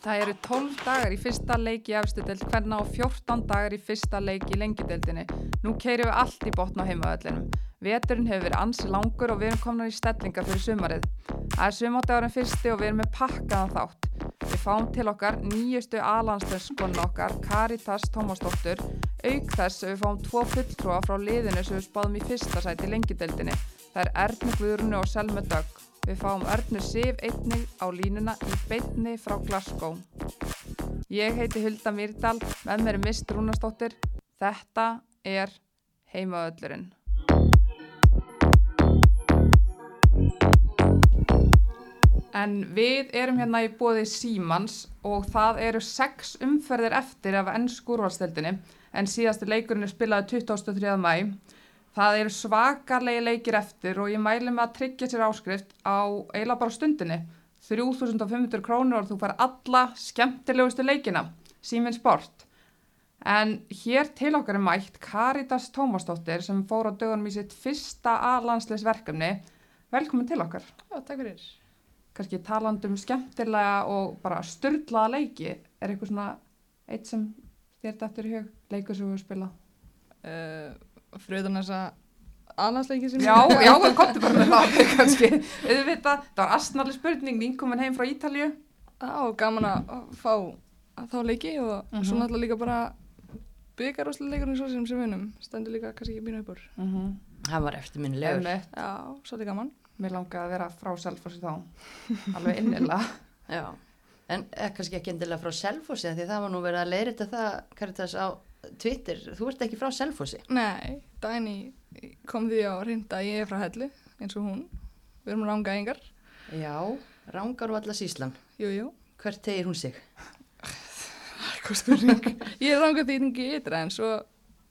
Það eru 12 dagar í fyrsta leik í efstu deild hverna og 14 dagar í fyrsta leik í lengjudeildinni. Nú keirum við allt í botn á heimaöllinum. Veturinn hefur verið ansi langur og við erum komin í stellingar fyrir sumarið. Það er sumátagurinn fyrsti og við erum með pakkaðan þátt. Við fáum til okkar nýjustu aðlandstöðskonu okkar, Karitas Tómasdóttur, auk þess að við fáum tvo fulltrúa frá liðinu sem við spáðum í fyrsta sæti í lengjudeildinni. Það er Erni Guðrunu og Selma Dögg. Við fáum Örnu Sif einnig á línuna í beitni frá Glasgow. Ég heiti Hulda Myrdal, með mér er Mist Rúnastóttir. Þetta er heimaöllurinn. En við erum hérna í bóði Símans og það eru sex umferðir eftir af ennsku úrvalstildinni en síðasti leikurinn er spilaði 23. mæ. Það eru svakarlegi leikir eftir og ég mæli með að tryggja sér áskrift á eiginlega bara stundinni. 3500 krónur og þú fær alla skemmtilegustu leikina, Síminn Sport. En hér til okkar er mætt Karitas Tómasdóttir sem fór á dögunum í sitt fyrsta aðlandsleisverkefni. Velkomin til okkar. Já, takk fyrir. Kanski talandum skemmtilega og bara styrlaða leiki. Er eitthvað svona eitt sem þér dættur í hug, leikur sem við spila? Uh, Fröðan þess að aðlandsleiki sem Já, já, það komti bara með það kannski. Auðvitað, það var astnarlega spurning, nýnkomin heim frá Ítalju. Já, gaman að fá að þá leiki og Mhm. svo náttúrulega líka bara byggarúslega leikurinn svo sem sem vinum. Stendur líka kannski ekki býna upp úr. Mm -hmm. Hann var eftirminnilegur. Já, svolítið gaman. Mér langaði að vera frá Selfossi þá, alveg innilega. Já. En er kannski ekki endilega frá Selfossi því það var nú verið að leirita það Karitas á Twitter. Þú ert ekki frá Selfossi. Nei, Dæni kom því á reynda ég er frá Hellu, eins og hún. Við erum ranga engar. Já, Rángar og alla síslan. Jú, jú. Hvert tegir hún sig? Ég er ranga því ekki ytra en svo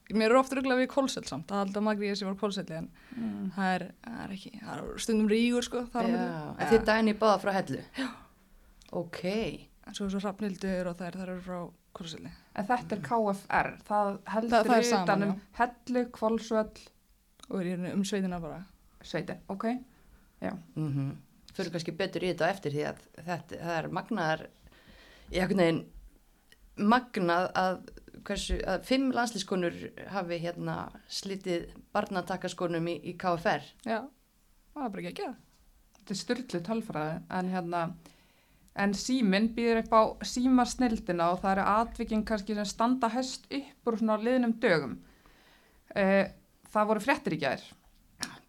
mér er ofta rugglega við kólsell samt. Það held að magri ég sem var kólselli en Mm. það er, það er ekki, það er stundum rígur sko. þar á Já, milli. en þið dæni báða frá hellu? Já. Ok. En svo er svo Hrafnildur og þær, þær eru frá Korselli. En þetta er KFR, það Það- heldur það er saman, utan um hellu, kvolsvöll, Og er um sveitina bara. sveitin, ok? Mm Fyrir kannski betur í þetta eftir því að þetta, það er magnaðar, ég hafði neginn magnað að, hversu, að fimm landslískonur hafi hérna slitið barnatakaskonum í, í KFR. Já, það er bara ekki að gera. Þetta er styrlu tölfræði, en hérna, en síminn býður upp á símarsnildina og það eru atvikin kannski sem standa hest upp úr svona liðnum dögum. Uh, það voru fréttir í gær.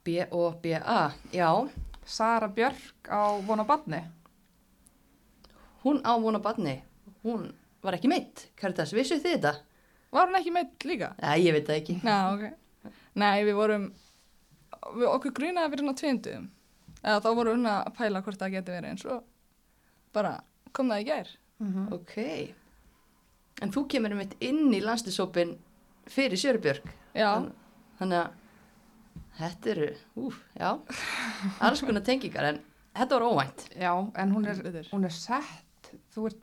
B-O-B-A, já, Sara Björk á vona badni. hún ávona barni, hún var ekki meitt, Karitas, vissu þið þetta? Var hún ekki meitt líka? Nei, ég veit það ekki. Já, ok. Nei, við vorum, við okkur grunaði fyrir svona tveinduðum. Eða þá vorum við að pæla hvort það geti verið eins og bara kom það í gær. Mm Ok, en þú kemur um inn í landslísópin fyrir Sjörbjörg. Já, Þann- Þannig að þetta eru, úf, já, alls konar tengingar en þetta var óvænt. Já, en hún er, hún er sett, þú ert,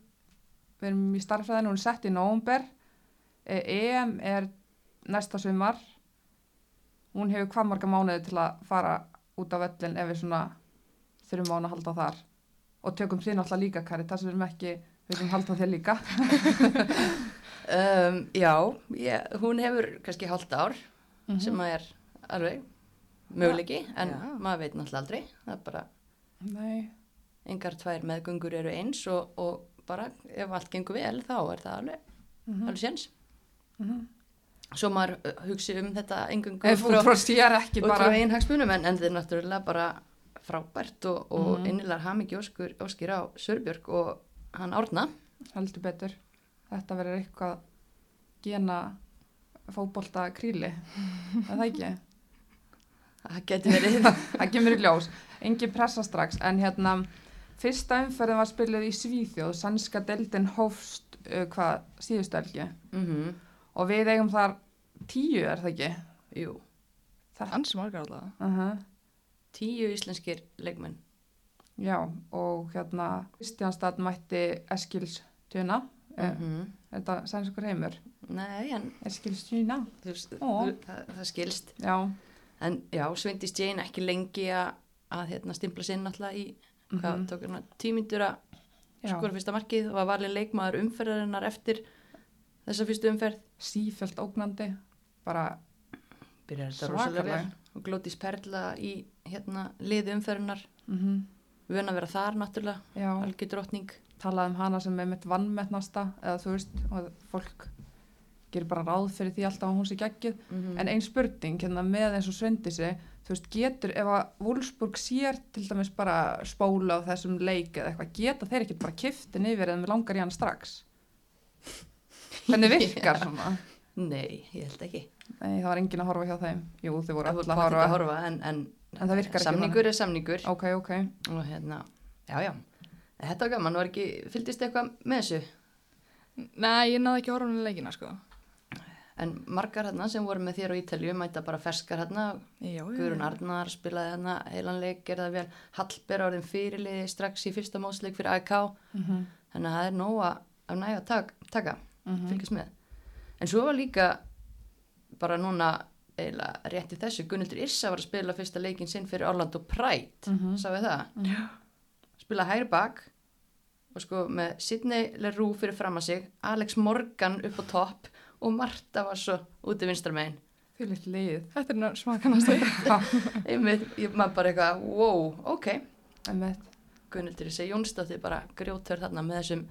við erum í starffræðinu, hún er sett í nóvumber, EM er næsta sumar, hún hefur hvað marga mánuði til að fara út á völlin ef við svona þurfum á hann að halda þar og tökum því náttúrulega líka Kari, það sem við erum ekki, við erum halda þér líka. Um, já, ég, hún hefur kannski hálft ár Mhm. sem að er alveg möguleiki en Já. maður veit náttúrulega aldrei. Það er bara, Nei, engar tvær meðgöngur eru eins og, og bara ef allt gengur vel þá er það alveg, mm alveg séns. -hmm. Svo maður hugsi um þetta engungu út frá sér ekki frá bara, einn hagsmunum en, en þið náttúrulega bara frábært og, og Mhm. innilegar hamingi óskur, óskir á Sörbjörg og hann Árna. heldur betur, þetta verður eitthvað gena fótbolta kríli, er það ekki? Það geti verið. það kemur í ljós, engin pressa strax en hérna, fyrsta umferðin var spilið í Svíþjóð, sannska deildin hófst uh, hvað síðustu elgi mm og við eigum þar tíu er það ekki Jú, það, ansi margar allavega. uh tíu íslenskir leikmenn. já og hérna Kristjánstad mætti Eskils Tuna. Mm Mm þetta sannskur heimur? Nei, en Eskils Tuna, það, það skilst. já. En já, Svindis Jane ekki lengi að, að hérna, stimpla sinn náttúrulega í, hvað tók hérna, tímyndur að skora fyrsta markið og var valin leikmaður umferðarinnar eftir þessa fyrstu umferð. Sífælt ógnandi. Bara byrjar þetta rosalega og Glótis Perla í hérna liði umferðinnar mm vön að vera þar náttúrulega, já, algjör drottning. Talað um hana sem er mitt vannmettnasta eða þú veist, fólk gerir bara ráð fyrir því alltaf að hún sé geggið mm en ein spurning hérna með eins og Svendisi þú veist, getur, ef að Wolfsburg sér til dæmis bara spóla á þessum leik eða eitthvað, geta þeir ekki bara kiftin yfir eða með langar í hann strax? Hvernig virkar svona? Nei, ég held ekki Nei, það var enginn að horfa hjá þeim. Jú, þau voru voru að pottet að horfa. horfa en, en, En það virkar ekki samningur er samningur. Ok, ok. Og hérna, já já. Þetta var gaman, var ekki, fylgdist eitthvað með þessu? Nei, ég náði ekki að horfa um leikina sko. en margar hérna sem voru með þér á Ítalju mæta bara ferskar hérna. Já, Guðrún Arnar spilaði hérna heilanleik, gerði það vel. Hallber orðin fyrirliði strax í fyrsta mótsleik fyrir AIK mm -hmm. þannig að það er nóga af næga tak, taka, Mhm. fylgjast með. En svo var líka bara núna eiginlega rétt í þessu Gunnildur Yrsa var að spila fyrsta leikin sinn fyrir Orlando Pride, Mhm. sá við það? Spila hægri bak og sko með Sidney Leroux fyrir fram að sig, Alex Morgan upp á topp og Marta var svo úti vinstra megin. Því litt lið. Þetta er smakanast einmitt, ég maður bara eitthvað, wow, ok. Einmitt. Gunnildur Yrsa Jónsdóttir bara grjótör þarna með þessum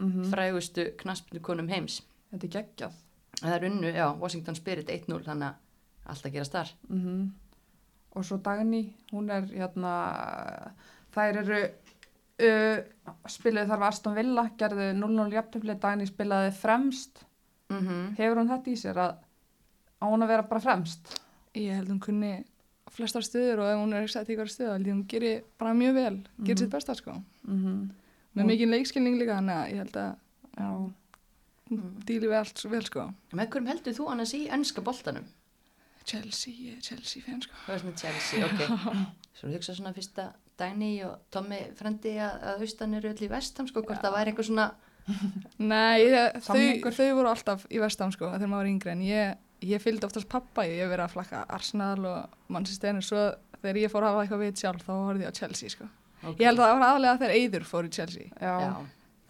Mhm. frægustu knaspnukonum heims. Þetta er geggjað það er unnu, já, Washington Spirit 1-0 þannig að allt að gerast þar. Mm og svo Dagný hún er hérna þær eru uh, spilaði þar var Aston Villa gerði 0-0 jafntöfli, Dagný spilaði fremst. Mm hefur hún þetta í sér að á hún að vera bara fremst? Ég held hún kunni flestar stöður og ef hún er sett í ykkur stöðu held ég hún gerir bara mjög vel, gerir Mhm. sitt besta sko. mm Með mikið leikskilning líka þannig að ég held að já, hún díli við allt svo vel sko. Með hverjum heldur þú annars í ennska boltanum? Chelsea, Chelsea fan sko. Það er svona Chelsea, ok Svo hugsa svona fyrsta Dæni og Tommy frendi að, að austan eru öll í vestam sko, hvort það væri einhver svona Nei, ég, þau, þau voru alltaf í vestam sko þegar maður var yngri en ég, ég fylgdi oftast pappa ég hef verið að flakka Arsenal og Manchester en svo þegar ég fór að hafa eitthvað við sjálf þá horfði ég á Chelsea sko. okay. Ég held að það var aðlega þegar Eyður fór í Chelsea já, Já,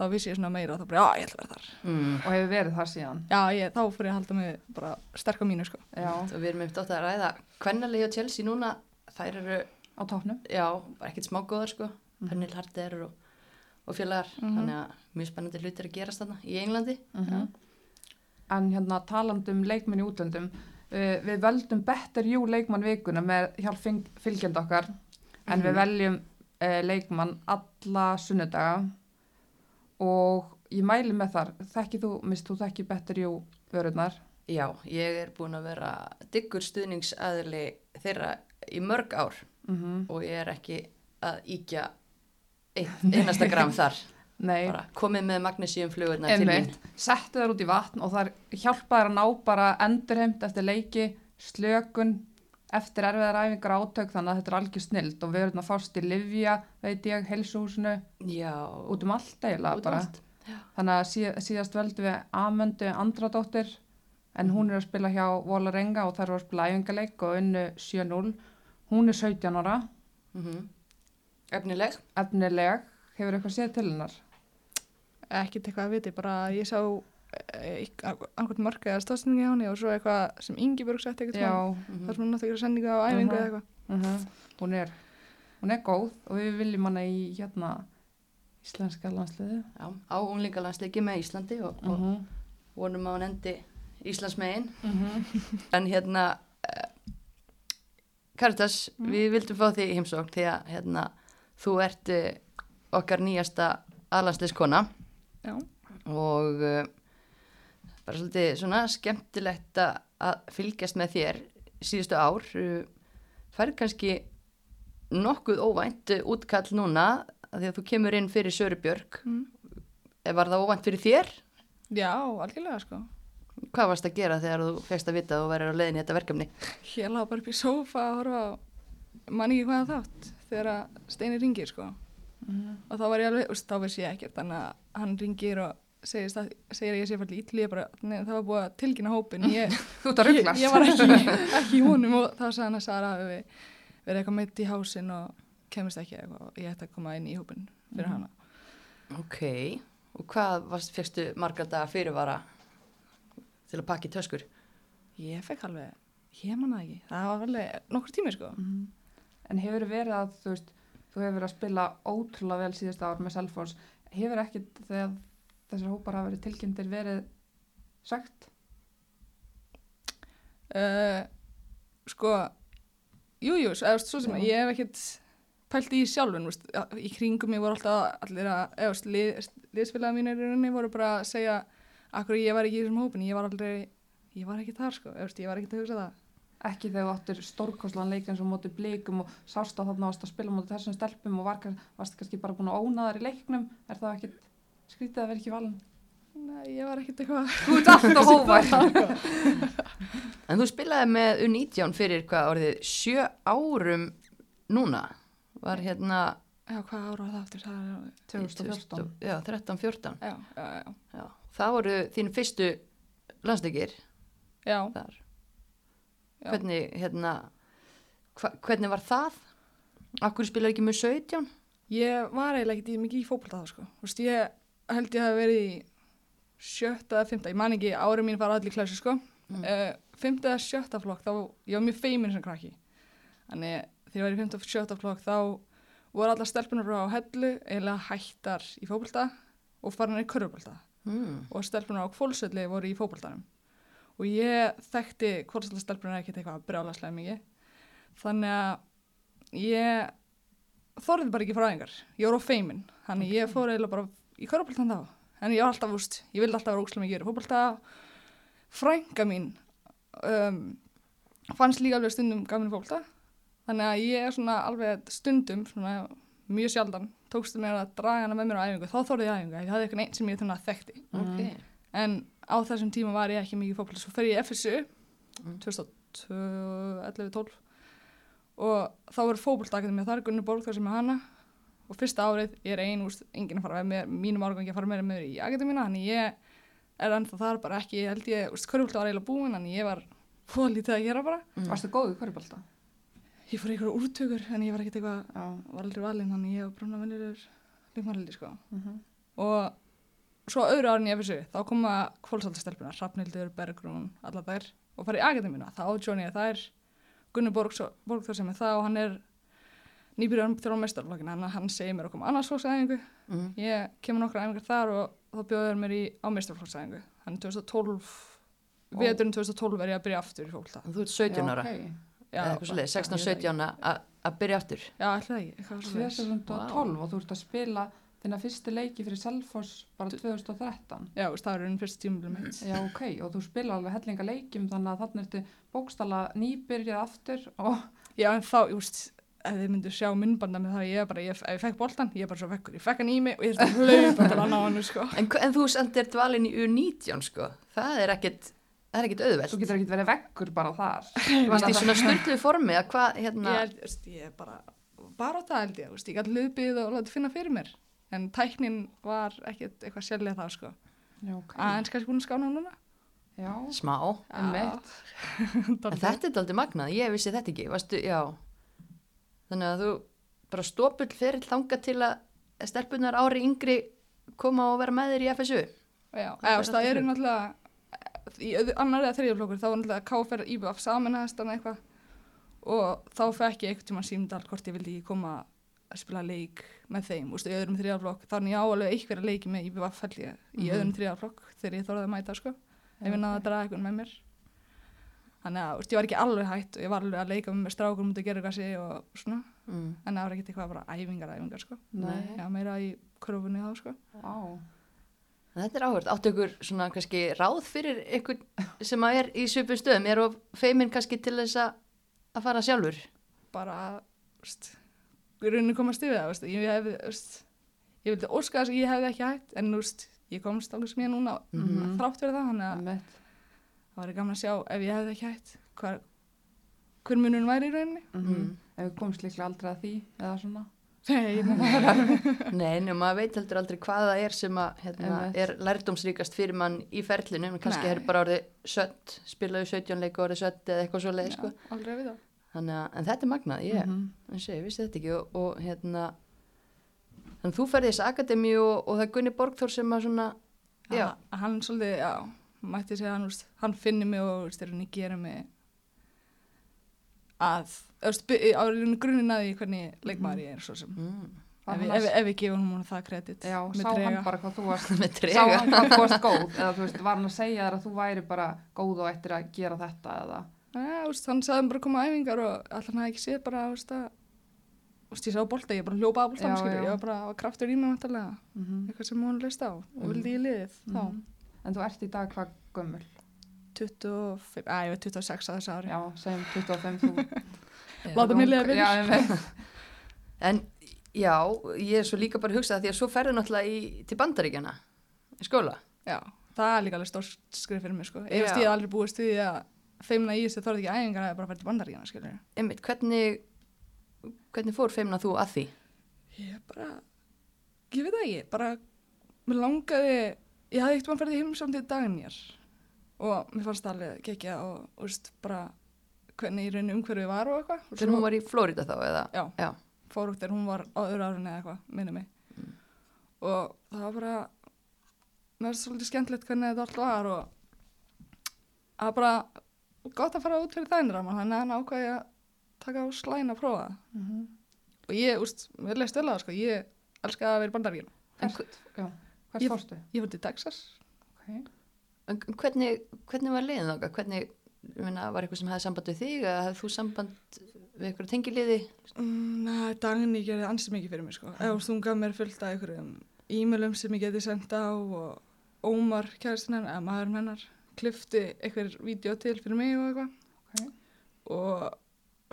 þá vissi ég svona meira og þá bara, já, ég ætla að vera þar. Mm. og hefur verið þar síðan? Já, ég, þá fór ég að halda mig bara sterk á mínu sko. já, og við erum eftir átt að ræða Hvernalegi og Chelsea núna, þær eru á topnum já, bara ekkert smágóðar sko. Pernil Harder og, og félagar. Mhm. þannig að mjög spennandi hlutir að gerast þarna í Englandi. Mhm. en hérna talandum leikmenn í útlöndum uh, við veldum Better You leikmann vikuna með hjálp fylg- fylgjenda okkar en við Mhm. veljum uh, leikmann alla sunnudaga og ég mæli með þar þekki þú, mist þú þekki Better You vörunar Já, ég er búin að vera diggur stuðningsaðili þeirra í mörg ár. Mm og ég er ekki að íkja eitt, einasta gram þar. Nei, bara komið með magnesíum flugurnar til mín. Settu þær út í vatn og þar hjálpa þær að ná bara endurheimt eftir leiki, slökun eftir erfiðar æfingar átök þannig að þetta er algjör snild og við erum að fást í Livja, veit ég, heilsuhúsinu. Já, út um allt eiginlega um bara. allt. þannig að síð, síðast veldum við Amöndu Andradóttir en hún er að spila hjá Volarenga og þær eru að spila æfingaleik og unnu 7-0 hún er 17 ára, Mhm. Efnileg. Efnileg. Hefur eitthvað séð til hennar? Ekkert eitthvað að viti, bara ég sá einhvern mörg eða stóðsendingi á henni og svo eitthvað sem Ingeborg sett eitthvað já, Mhm. þar sem hún nátti að gera sendinga á æfingu Mhm. eða eitthvað. uh hún er hún er góð og við viljum hana í hérna íslenska landsliðu Já, á unglingalandsleiki með Íslandi og, og -huh. vonum á hann endi Íslands megin Uh en hérna uh, Karitas, við vildum fá þig í heimsókn því að hérna, þú ert uh, okkar nýjasta aðlandsliðskona Já, og uh, bara svolítið svona skemmtilegt að fylgjast með þér síðustu ár uh, fær kannski nokkuð óvænt útkall núna að því að þú kemur inn fyrir Sörubjörg Mm. Eh, var það óvænt fyrir þér? já algjörlega sko Hvað varst að gera þegar þú fegst að vita að þú væri á leiðin í þetta verkefni? Ég lág bara upp í sófa að horfa á mann ekki hvaða þátt þegar Steini ringir sko og þá var ég alveg, þá veist ég ekkert hann ringir og segir, að ég sé fallið ítli, ég bara, neina, það var búið að tilkynna hópin ég, ég, ég var ekki, ekki í honum og þá sagði hann að Sara hafi við- verið eitthvað meitt í hásinn og kemist ekki eitthvað og ég ætti að koma inn í hópin fyrir Mhm. hana Ok, og hvað varst, fegstu margar daga fyrirvara til að pakka í töskur? Ég fekk alveg, ég manna ekki. Það var alveg nokkur tími sko. Mhm. En hefur verið að, þú veist, þú hefur verið að spila ótrúlega vel síðust ár með Selfoss. Hefur ekkit þegar þessar hópar hafa verið tilkynntir verið sagt? Uh, sko, jú, jú, svo, sem ég hef ekkert pælt í sjálfun, veist, í kringum ég voru alltaf allir að, eða, lið, liðsfélaga mínir í rauninni voru bara að segja akkur ég var ekki í þessum hópin, ég var aldrei, ég var ekki þar, sko, eða, ég var ekki að hugsa það. Ekki þegar þú áttir stórkostlan leik eins og móti blikum og sást á þarna varst að spila móti þessum stelpum og varst kannski bara búin að óna þar í leiknum. Er það ekkit skrítið að vera ekki valin? Nei, ég var ekkert eitthvað. Þú ert alltaf hófær. En þú spilaði með U19 fyrir hvað orðið sjö árum núna var hérna Já, hvað ára var það aftur? Það er, 2014. Já, 13-14 já, já, já, Já, það voru þín fyrstu landsleikir já, þar. Hvernig, hérna hva, hvernig var það? Akkur spilaði ekki með 17? Ég var eiginlega í mikið í fótbolta þá sko. Þú veist, ég held ég hafi verið í sjötta eða fymta, ég man ekki, árið mín fara allir klassu sko. Mm. Uh, fymta eða sjötta flokk, þá, ég var mjög feimin sem krakki. Þannig þegar ég var í fymta og sjötta flokk, þá voru allar stelpunar frá hellu eiginlega hættar í fótbolta og farin í körfubolta. Mm. Og stelpunar á kvólsöldi voru í fótboltanum. Og ég þekkti kvólsölda stelpunar ekkert eitthvað brjálaslega mikið. Þannig að ég þorði bara ekki fræðingar. Ég voru á feimin. Þannig ég fór eiginlega bara í körfuboltan þá. En ég var alltaf, úst, ég vildi alltaf vera ókslega mikið í fótbolta. Frænga mín um, fannst líka alveg stundum gaman í fótbolta. Þannig að ég er svona alveg stundum, svona mjög sjaldan, tókstu mér að draga hana með mér á æfingu. Þá þorði ég æfingu. Ég hafði eitthvað einn sem ég þannig að þekkti. Ok, En á þessum tíma var ég ekki mikið í fótbolta. Svo fer ég í FSU Mm. 2011-12 og þá verður fótboltaakademi þar Gunni Borgþór sem er hana og fyrsta árið ég er ein, úst, enginn að fara með mér, mínum árgangi að fara með mér í akademina, þannig ég er ennþá þar bara ekki, ég held ég, úst, körfbólta var eiginlega búin, þannig ég var fólítið að gera bara. Mm. Varstu góð í hverjubálta? Ég fór einhverju úrtökur, en ég var ekkert eitthvað, Já. var aldrei valinn, þannig ég var brúna vennilegur leikmannhaldi, sko. Mm Og svo öðru árin í FSU, þá koma kvólsaldastelpunar, Hrafnildur, Bergrún, alla þær og fara í akademina. Þá nýbyrjar til á mestarflokkina, hann, hann segir mér að koma annarsflokksæðingu. Mm. Ég kemur nokkra æfingar þar og þá bjóður mér í á mestarflokksæðingu. Þannig 2012, Ó. veturinn 2012 er ég að byrja aftur í fólkta. Þú ert 17 ára, svolítið, 16-17 að að byrja aftur. Já, alltaf ekki, eitthvað svoleiðis. 2012 og þú ert að spila þinna fyrstu leiki fyrir Selfoss bara 2013. Já, það er einn fyrst tímublum mitt. Já, ok, og þú spila alveg hellinga leikjum þannig að þannig ertu bókstala nýbyrjað aftur og Já, en þá, ég veist, ef þið myndu sjá myndbanda með það, ég er bara, ég, ef ég fekk boltan, ég er bara svo vekkur, ég fekk hann í mig og ég er svona hlaupa til að ná hann, sko. En, en þú sendir dvalin í U19 sko, það er ekkit, það er ekkit auðvelt. þú getur ekki verið vekkur bara þar. Þú varst í svona styrluðu formi að hvað, hérna, Ég veist, ég er bara, bara á það held ég, veist, ég gæti hlupið og látið finna fyrir mér. En tæknin var ekkert eitthvað sérlega það, sko. Já, ok. Aðeins kannski búin að skána núna. Já, smá. Einmitt. En þetta er aldrei magnað, ég vissi þetta ekki, varstu, já. Þannig að þú bara stópull fyrir þanga til að stelpunar ári yngri koma og vera með þér í FSU. Já, eða, það eru náttúrulega, í annar eða þriðjaflokkur, þá var náttúrulega KFR IBF samanæðast annað eitthvað og þá fekk ég eitthvað tíma símdal hvort ég vildi koma að spila leik með þeim, veist, í öðrum þriðjaflokk, þannig ég á alveg einhverja leiki með IBF ég í Mhm. öðrum þriðjaflokk þegar ég þorði að mæta, sko, ef ég náði að draga eitthvað með mér. Þannig að, veist, ég var ekki alveg hætt og ég var alveg að leika með strákur mútið að gera eitthvað og svona, Mm. en það var ekkert eitthvað bara æfingar, æfingar, sko. Já, meira í kröfunni þá, sko. En Þetta er áhverð, áttu ykkur svona kannski ráð fyrir ykkur sem að er í svipum stöðum, er of feimin kannski til þess að að fara sjálfur? bara, veist, rauninni komast yfir það, veist, ég hefði, veist, ég vildi óska þess að ég hefði ekki hægt, en, veist, ég komst alveg sem ég er núna Mhm. þrátt fyrir það, þannig að. Það var gaman að sjá ef ég hefði ekki hægt, hver, hver munun væri í rauninni. Mhm. Ef við komst líklega aldrei að því eða svona. Nei, Nei, en maður veit heldur aldrei hvað það er sem að, hérna, er lærdómsríkast fyrir mann í ferlinu, en kannski Nei. er bara orðið sött, spilaðu 17 leik og orðið sött eða eitthvað svo leið, sko. að. Þannig að, en þetta er magnað, ég, Mhm. eins og ég vissi þetta ekki og, og hérna, Þannig að þú ferði þessu akademi og, og það er Gunni Borgþór sem að svona, já, Að hann svolítið, já, mætti segja hann, úst, hann finnir mig og úst, er hann í gera mig að, á grunin að því hvernig leikmaður ég er svo sem. mm, Ef, ef, að- ef við gefum hún það kredit. Já, sá trega. hann bara hvað þú varst Sá hann hvað þú varst góð eða þú veist, var hann að segja þér að þú væri bara góð og eftir að gera þetta eða Ja, úst, hann sagði hann bara að koma á æfingar og allan hann hafði ekki séð bara, úst, að, ég sá bolta, ég bara hljópa að Já, skilur, já. ég var bara á kraftur í mig mm eitthvað sem hún leist á og vildi ég liðið þá. En þú ert í dag hvað gömul 25, að ég var 26 að þessu ári. Já, segjum 25 þú Láta mig liða veit En já, ég er svo líka bara að hugsa það því að svo ferði náttúrulega í, til bandaríkjana í skóla. Já, það er líka alveg stórt skrif fyrir mig sko. Ég veist ég hef aldrei búist við því að feimna í þessu þorði ekki æfingar að ég bara fært í bandaríkjana, skilur. Einmitt, hvernig, hvernig fór feimna þú að því? Ég bara, ég veit það ekki, bara, mér langaði, ég hafði eitt mann ferði heimsamt í dagnir og mér fannst það alveg gekja og, veist, bara hvernig í rauninu umhverfið var og eitthvað. Þegar hún var í Flórida þá eða? Já, Já. fór út þegar hún var á öðru árunni eða eitthvað, minni mig. Og það var bara, mér finnst svolítið skemmtilegt hvernig þetta allt var og það var bara gott að fara út fyrir þænir á mann, þannig að hann ákvæði að taka á slæn að prófa það. Mhm. Og ég, úst, mér leist vel á það, sko, ég elskaði að vera í bandaríkjum. En, Ég- fórstu? Ég fór til Texas. Okay. en hvernig, hvernig var liðin þáka? Hvernig, ég meina, var eitthvað sem hefði samband við þig eða hefði þú samband við eitthvað tengiliði? Mm, Nei, Dagný gerði ansið mikið fyrir mig, sko. Eða þú gaf mér fullt af einhverjum e-mailum sem ég geti sendt á og Ómar, kærastinn hennar, eða maðurinn hennar, klifti einhver vídeo til fyrir mig og eitthvað. Ok. og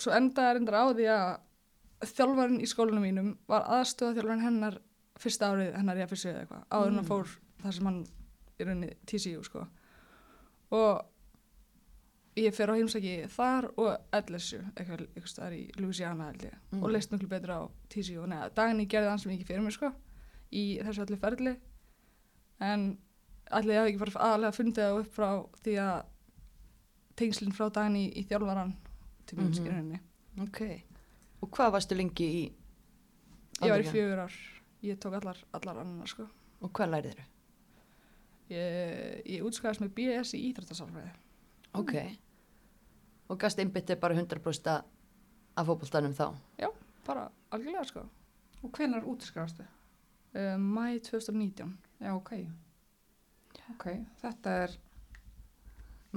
svo endaði reyndar á því að þjálfarinn í skólanum mínum var aðstöða þjálfarinn hennar fyrsta árið hennar í FSU eða eitthvað áður en Mm. fór þar sem hann í rauninni TCU sko og ég fer á heimsæki þar og LSU eitthvað, eitthvað staðar í Louisiana held ég Mm. og leist miklu betur á TCU og neða Dagný gerði hans mikið fyrir mig sko í þessu allir ferli en allir ég hafi ekki bara aðalega fundið það upp frá því að tengslinn frá Dagný í þjálfaran til mín Mhm. mm -hmm. skilurinn Ok. Og hvað varstu lengi í ég var í fjögur ár ég tók allar, allar annar sko Og hvað lærið þeirra? ég, ég útskæðast með BS í íþrættasálfræði Ok. Og gast einbyttið bara 100% að- af fótboltanum þá? bara algjörlega sko Og hvenær útskrifastu? uh, mæ 2019 Já, ok. Ok, þetta er...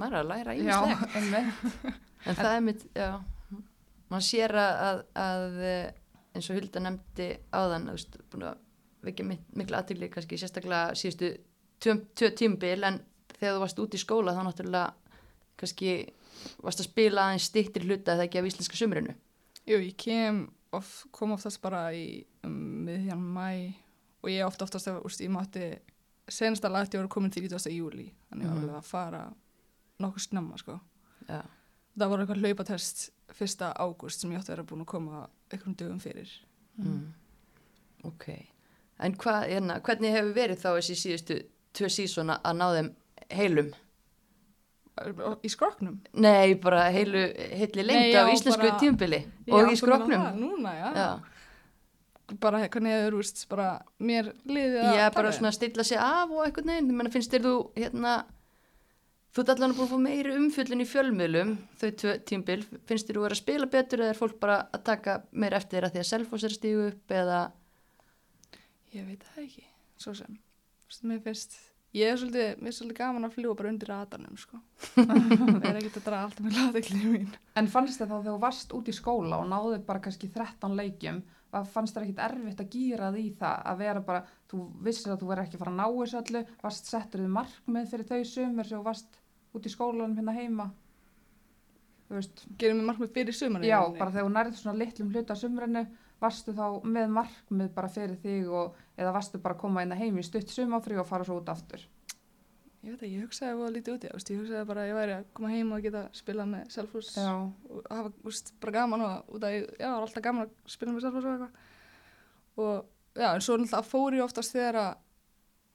Er að læra Já, ímislegt. einmitt. En það er mitt, já, maður sér að, að, að eh, eins og Hulda nefndi áðan, veist, búin að vekja mik mikla aðtýrli kannski sérstaklega síðustu tvö, tímbil en þegar þú varst út í skóla þá náttúrulega kannski varst að spila aðeins stýttir hluta þegar ekki af íslenska sumrinu. Jú, ég kem of, kom oftast bara í um, miðjan mæ og ég ofta oftast að úst, ég mátti senasta lagt ég voru komin til 30. júli þannig ég var Mhm. alveg að fara nokkuð snemma sko Já, það var eitthvað hlaupatest fyrsta ágúst sem ég átti að vera búin að koma einhverjum dögum fyrir mm. ok. En hvað, hérna, hvernig hefur verið þá þessi síðustu tvö sísona að ná þeim heilum? í skroknum Nei, bara heilu, heilli Nei, lengt já, af íslensku bara- tímbili og í skroknum. núna, já, Já. bara hvernig hefur úst, bara mér liðið að Ég er bara svona að stilla sig af og eitthvað menn finnst þér þú hérna, þú ert allan að búin að fá meiri umfjöllin í fjölmiðlum þau tímbil, finnst þér þú vera að spila betur eða er fólk bara að taka meira eftir þér að því að Selfoss er að stígu upp eða Ég veit það ekki, svo sem. Mér finnst, ég er svolítið, mér er svolítið gaman að fljúa bara undir radarnum, sko. Það er ekkert að draga alltaf með laðeglið mín. En fannst þið þá þegar þú varst út í skóla og náðu bara kannski 13 leikjum, var- fannst þér ekkit erfitt að gýra því það að vera bara, þú vissir að þú verður ekki að fara að ná þessu öllu, varst settur þið markmið fyrir þau sumur sem þú varst út í skólanum hérna heima? Þú veist, Gerum við markmið fyrir sumar. já, bara þegar þú nærið svona litlum hluta sumrinu, varstu þá með markmið bara fyrir þig og eða varstu bara að koma inn heim í stutt sumafri og fara svo út aftur? Ég veit ekki, ég hugsaði að það var lítið úti, ég hugsaði bara að ég væri að koma heim og geta spilað með Selfoss Já, og hafa, veist, bara gaman og út af, ég- já, var alltaf gaman að spila með Selfoss og eitthvað. Og, já, en svo náttúrulega fór ég oftast þegar að,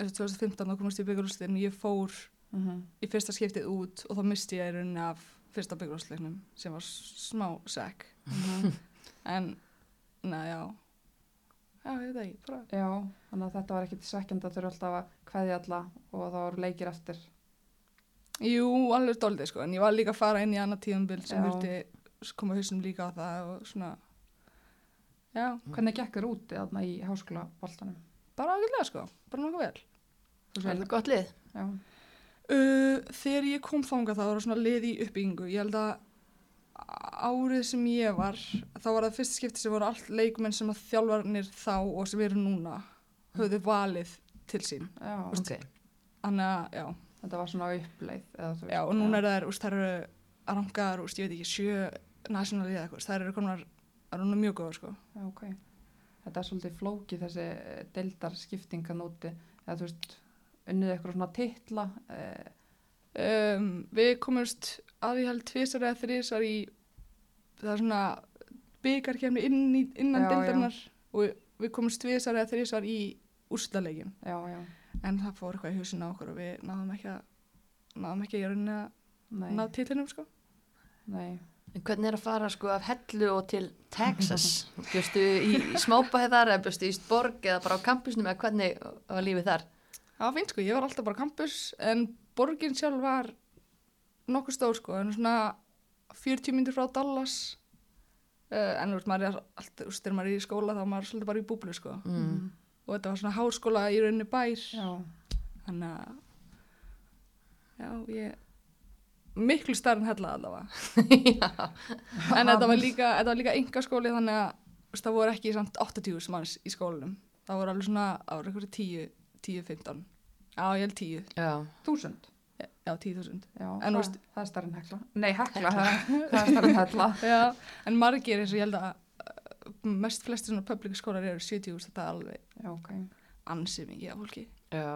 eins og 2015 þá komast ég í byggjurústin, ég fór mhm. í fyrsta skiptið út og þá misti ég í rauninni af fyrsta byggjurúsleiknum sem var smá sekk. mhm. En, na já, ég veit ekki, bara, Já, þannig að þetta var ekkit svekkjandi að þurfa alltaf að kveðja alla og það voru leikir eftir. jú, alveg dóldi, sko, en ég var líka að fara inn í annað tíðanbild sem Já. vildi koma hausum líka á það og svona, já, Hvernig gekk þér úti þarna í háskóla boltanum? bara ágætlega, sko, bara nokkuð vel. Það er gott lið. Já, Uh, þegar ég kom þangað það var svona lið í uppbyggingu ég held að árið sem ég var þá var það fyrst skipti sem voru allt leikmenn sem að þjálfarnir þá og sem eru núna höfðu valið til sín já. Ok. þannig að já, Þetta var svona uppleið. Eða, já og núna er það eru arangar, úst, ég veit ekki, sjö nationalið eitthvað, þær eru konar það núna mjög góða sko Já, ok. Þetta er svolítið flókið þessi deildar skiptinga nóti. Eða þú veist, unnið eitthvað svona titla. Eh, um, við komumst að ég held tvisar eða þrísar í það er svona byggarkjæmni inn í, innan deildarinnar og við, komumst tvisar eða þrísar í já. en það fór eitthvað í húsin á okkur og við náðum ekki að náðum ekki að rauninni að Nei, ná titlinum sko nei. En hvernig er að fara sko af hellu og til Texas? Bjöstu í, í smábæðar eða bjöstu í Stborg eða bara á kampusnum eða hvernig var lífið þar? Það var fínt sko, ég var alltaf bara á campus en borgin sjálf var nokkuð stór sko, en svona 40 myndir frá Dallas uh, en þú veist, maður er alltaf, þú veist, þegar maður er í skóla þá er maður svolítið bara í búblu sko. Mm. og þetta var svona háskóla í rauninni bær. Já, þannig að já, ég miklu starf en hella allavega. En þetta var líka, þetta var líka enga skóli þannig að það voru ekki samt 80 manns í skólanum. Það voru alveg svona, það voru eitthvað 10 10-15, já ég held 10 Já. þúsund. já 10.000 Já, En það, þú veist- það er starri en hekla. Nei, hekla, það, það er starri en hekla. já, en margir eins og ég held að uh, mest flestir svona public skólar eru 70 þetta er alveg Já, ok. ansið mikið af fólki Já.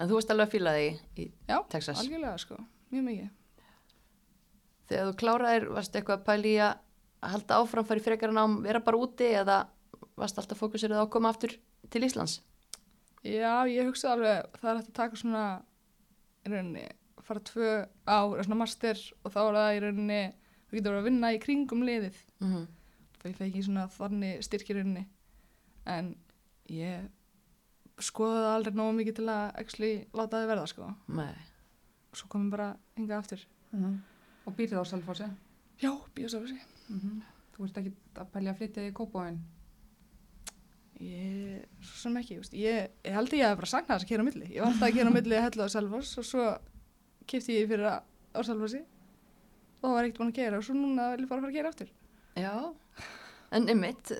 En þú varst alveg að fíla þig í já, Texas. algjörlega sko, mjög mikið Þegar þú kláraðir, varst eitthvað að pæli í að halda áfram, fara í frekar nám, vera bara úti eða varst alltaf fókusirðið á að koma aftur til Íslands? Já, ég hugsa alveg, það er hægt að taka svona, í rauninni, fara tvö ár, svona master og þá er það í rauninni, þú getur verið að vinna í kringum liðið. Mm Það ég fekk ekki svona þannig styrk í rauninni. En ég skoða það aldrei nógu mikið til að actually láta það verða, sko. Nei. Og svo komum bara hingað aftur. Mm Og býrið á Selfossi. Já, bíósafasi. Mm Þú ert ekki að pælja að flytja í Kópavóin. Ég, svo sem ekki, just, ég, ég held að ég hef bara sagt þess að kera á milli. Ég var alltaf að kera á milli að hella á Selfoss og svo kipti ég fyrir að á Selfossi og það var ekkert búin að gera og svo núna vil ég bara fara að gera aftur. Já. En ymmit,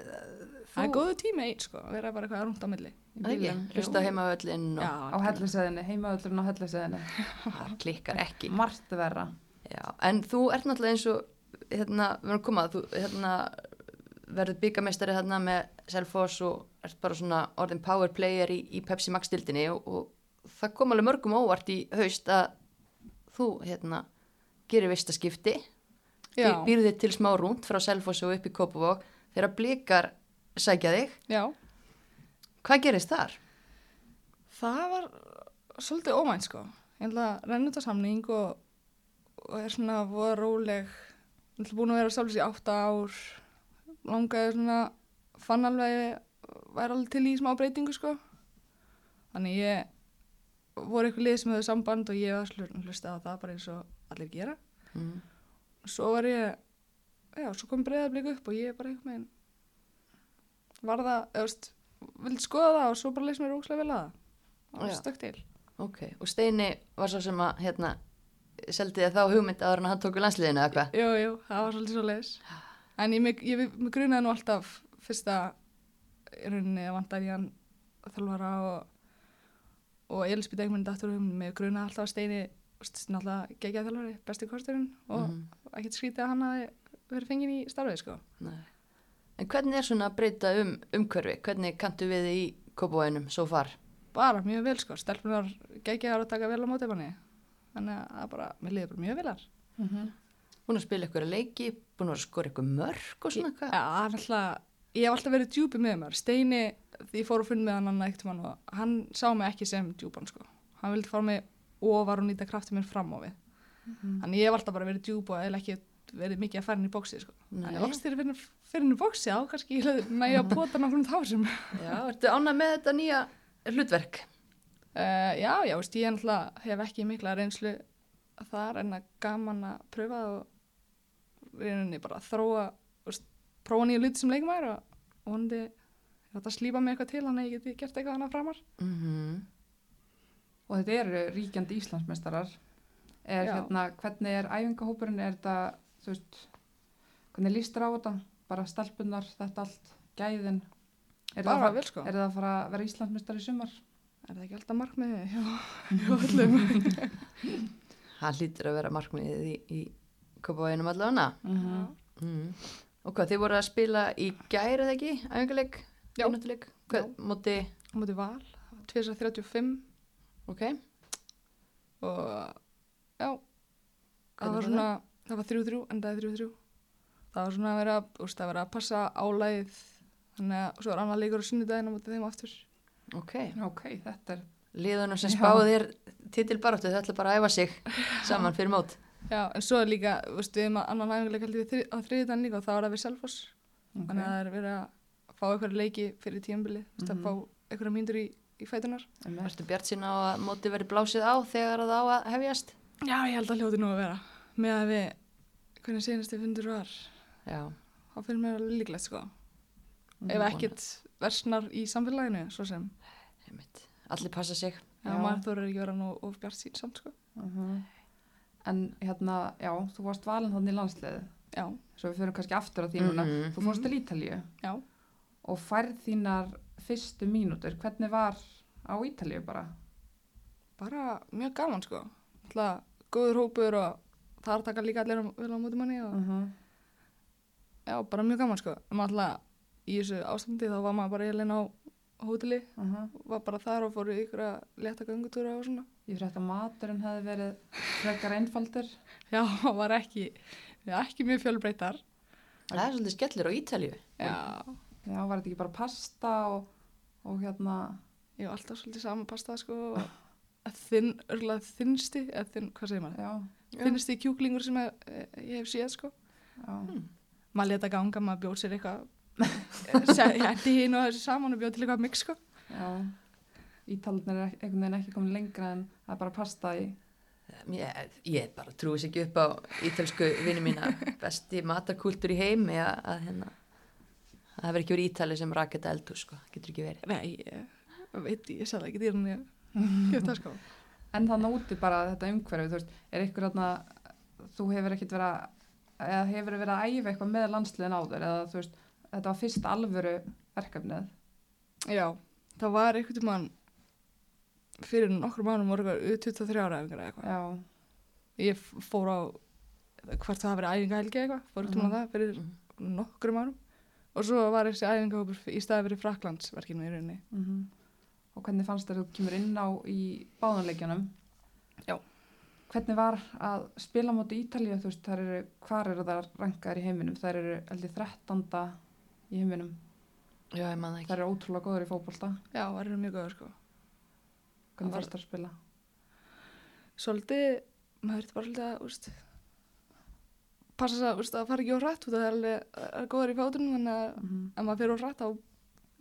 Það er góðu tími eitt sko, að vera bara eitthvað rúnt á milli. Í ekki, hlusta heimavöllin og Á helliseðinni, heimaöllurinn á helliseðinni. það klikkar ekki. Margt verra. Já, en þú ert náttúrulega eins og, hérna, við erum komað, þú, hérna, verður byggamestari hérna með Selfoss og ert bara svona orðin power player í, í Pepsi Max dildinni og, og það kom alveg mörgum óvart í haust að þú, hérna, gerir vistaskipti, Já, býrðu þig til smá rúnt frá Selfoss og upp í Kópavók þegar blikar sækja þig. já. Hvað gerist þar? Það var svolítið ómænt sko. Ég held að renna út á samning og, og er svona voða róleg. Ég held búin að vera sjálfs í átta ár. Langaði svona, fann alveg, væri alveg til í smá breytingu sko. Þannig ég voru eitthvað lið sem höfðu samband og ég var hlustið á það bara eins og allir gera. Mm. Svo var ég, já, svo kom breyðablík upp og ég bara eitthvað meginn var það, eða veist, vildi skoða það og svo bara leys mér ókslega vel að það. Það var Já. stökk til. Ok, og Steini var svo sem að, hérna, seldi þið þá hugmynd að hann tóku landsliðinu eða hvað? Jú, jú, það var svolítið svo leiðis. En ég, ég, mig grunaði nú alltaf fyrsta í rauninni að vantar í hann þjálfara og, og Elisabeth Egmund dættur um mig grunaði alltaf að Steini náttúrulega geggjað þjálfari, besti kosturinn og Mhm. ekkert skrítið að hann hafi verið fengið í starfið sko. Nei. En hvernig er svona að breyta um umhverfi? Hvernig kanntu við í kópavóinum svo far? Bara mjög vel sko, stelpunar geggjaðar að taka vel á móti manni. Þannig að bara, mér liði bara mjög velar. Mm Búin að spila ykkur leiki, búin að að skora ykkur mörg og svona Já, hvað? Hann ég hef alltaf verið djúpi með mér. Steini, því ég fór að finna með hann eitt mann og hann sá mig ekki sem djúpan, sko. Hann vildi fara mig ofar og nýta krafti mér fram á við. Mhm. Þannig ég hef alltaf bara verið djúp og eða ekki verið mikið að fara inn í bóksi sko. Nei. en loks þegar fyrir, fyrir inn í bóksi á kannski ég næja að pota nákvæmum þásum Já, ertu ánað með þetta nýja hlutverk? uh, já, já, veist, ég hef ekki mikla reynslu þar en að gaman að pröfa og reyninni bara að þróa prófa nýju luti sem leikmæður og vonandi ég ætla að slípa mig eitthvað til þannig að ég geti gert eitthvað annað framar Mm Og þetta eru ríkjandi Íslandsmeistarar. Er, Já. hérna, hvernig er æfingahópurinn? Er þetta, þú veist, hvernig líst þér á þetta? Bara stelpunar, þetta allt, gæðin? Er bara það, vel sko er það að fara að vera Íslandsmeistar í sumar? er það ekki alltaf markmiði hjá, öllum Það hlýtur að vera markmiðið í, í Kópavæginum allavega. Mm Mm. Og hvað, þið voru að spila í gæri eða ekki? Æfingarleik? Vináttuleik? Hvað, móti, móti val, 235 ok. og já það var var svona, það var 3-3 endaði 3-3 það var svona að vera, úst, að vera að passa álægið þannig að svo er annað leikur á sunnudaginn á móti þeim aftur Ok. Ok, þetta er, Liðunum sem Já. spáði þér titilbaráttu, þau ætla bara að æfa sig saman fyrir mót. Já, en svo er líka, úst, við erum að annan æfinguleik held ég þri, á þriðdaginn líka og það var að við Selfoss ok. þannig að það er verið að fá eitthvað leiki fyrir tíumbili, mm Mhm. að fá eitthvað mínútur í, í fætunar Einmitt. Ertu bjart sín á að móti verið blásið á þegar það á að hefjast? já, ég held að hljóti nú að vera með að við, hvernig senast ég fundur var Já. þá fyrir mér alveg líklegt sko Mm, ef ekkert versnar í samfélaginu svo sem. Allir passa sig. já, Já. maður þórar ekki vera nú of bjart sín samt sko Mhm. En hérna, já, þú varst valin þannig í landsliði. já, Svo við fyrir kannski aftur á því núna. Mhm. Þú fórst til Ítalíu já og færð þínar fyrstu mínútur. Hvernig var á Ítalíu bara? bara mjög gaman sko Alltaf góður hópur og þar taka líka allir vel á móti manni og Mhm. já, bara mjög gaman sko maður alltaf í þessu ástandi þá var maður bara eiginlega á hóteli Mhm. var bara þar og fór í ykkur að leta göngutúra og svona Ég frétt að maturinn hefði verið frekar einfaldur. já, það var ekki ekki mjög fjölbreytar Það er svolítið skellir á Ítalíu. já, Já, var þetta ekki bara pasta og, og hérna, ég var alltaf svolítið sama pasta sko og þinn, örgulega þinnsti eða þinn, hvað segir maður, já, þinnsti kjúklingur sem ég, ég hef séð sko já. maður leta ganga, maður bjóð sér eitthvað hætti hinn og þessi saman og bjóð til eitthvað mix sko já. Ítalirnir er einhvern veginn ekki komin lengra en það er bara pasta í. Ég, ég bara trúi sér ekki upp á ítalsku vinni mína besti matarkúltur í heimi að, að hérna að það verður ekki verið Ítali sem rakið þetta eldhús sko, getur ekki verið. nei, ég veit ég sagði ekki dýrun ég gef það sko En þannig úti bara þetta umhverfi, þú veist, er ykkur þarna, þú hefur ekkert verið að, eða hefur verið að æfa eitthvað með landsliðin áður, eða þú veist, þetta var fyrst alvöru verkefnið. já, það var einhvern mann fyrir nokkrum mánum eitthvað 23 ára eða eitthvað Já, ég fór á hvert það hafi verið æfingahelgi eitthvað fór út um Mhm. það fyrir Mhm. nokkrum árum og svo var þessi æfingahópur í staði fyrir Fraklandsverkinu í rauninni mm og hvernig fannst þér að þú kemur inn á í báðanleikjunum? Já. Hvernig var að spila á móti Ítalíu, þú veist, þær eru, hvar eru það rankaðar í heiminum? Þær eru aldrei 13. í heiminum. Já, ég man það ekki. Þær eru ótrúlega góður í fótbolta. já, það er mjög góður sko Hvernig Það fannst þér að spila? svolítið, maður þurfti bara svolítið að úst, passa þess að, úst, að fara ekki á rætt út af það er alveg það góður í fátunum þannig að Mm -hmm. ef maður fyrir á rætt þá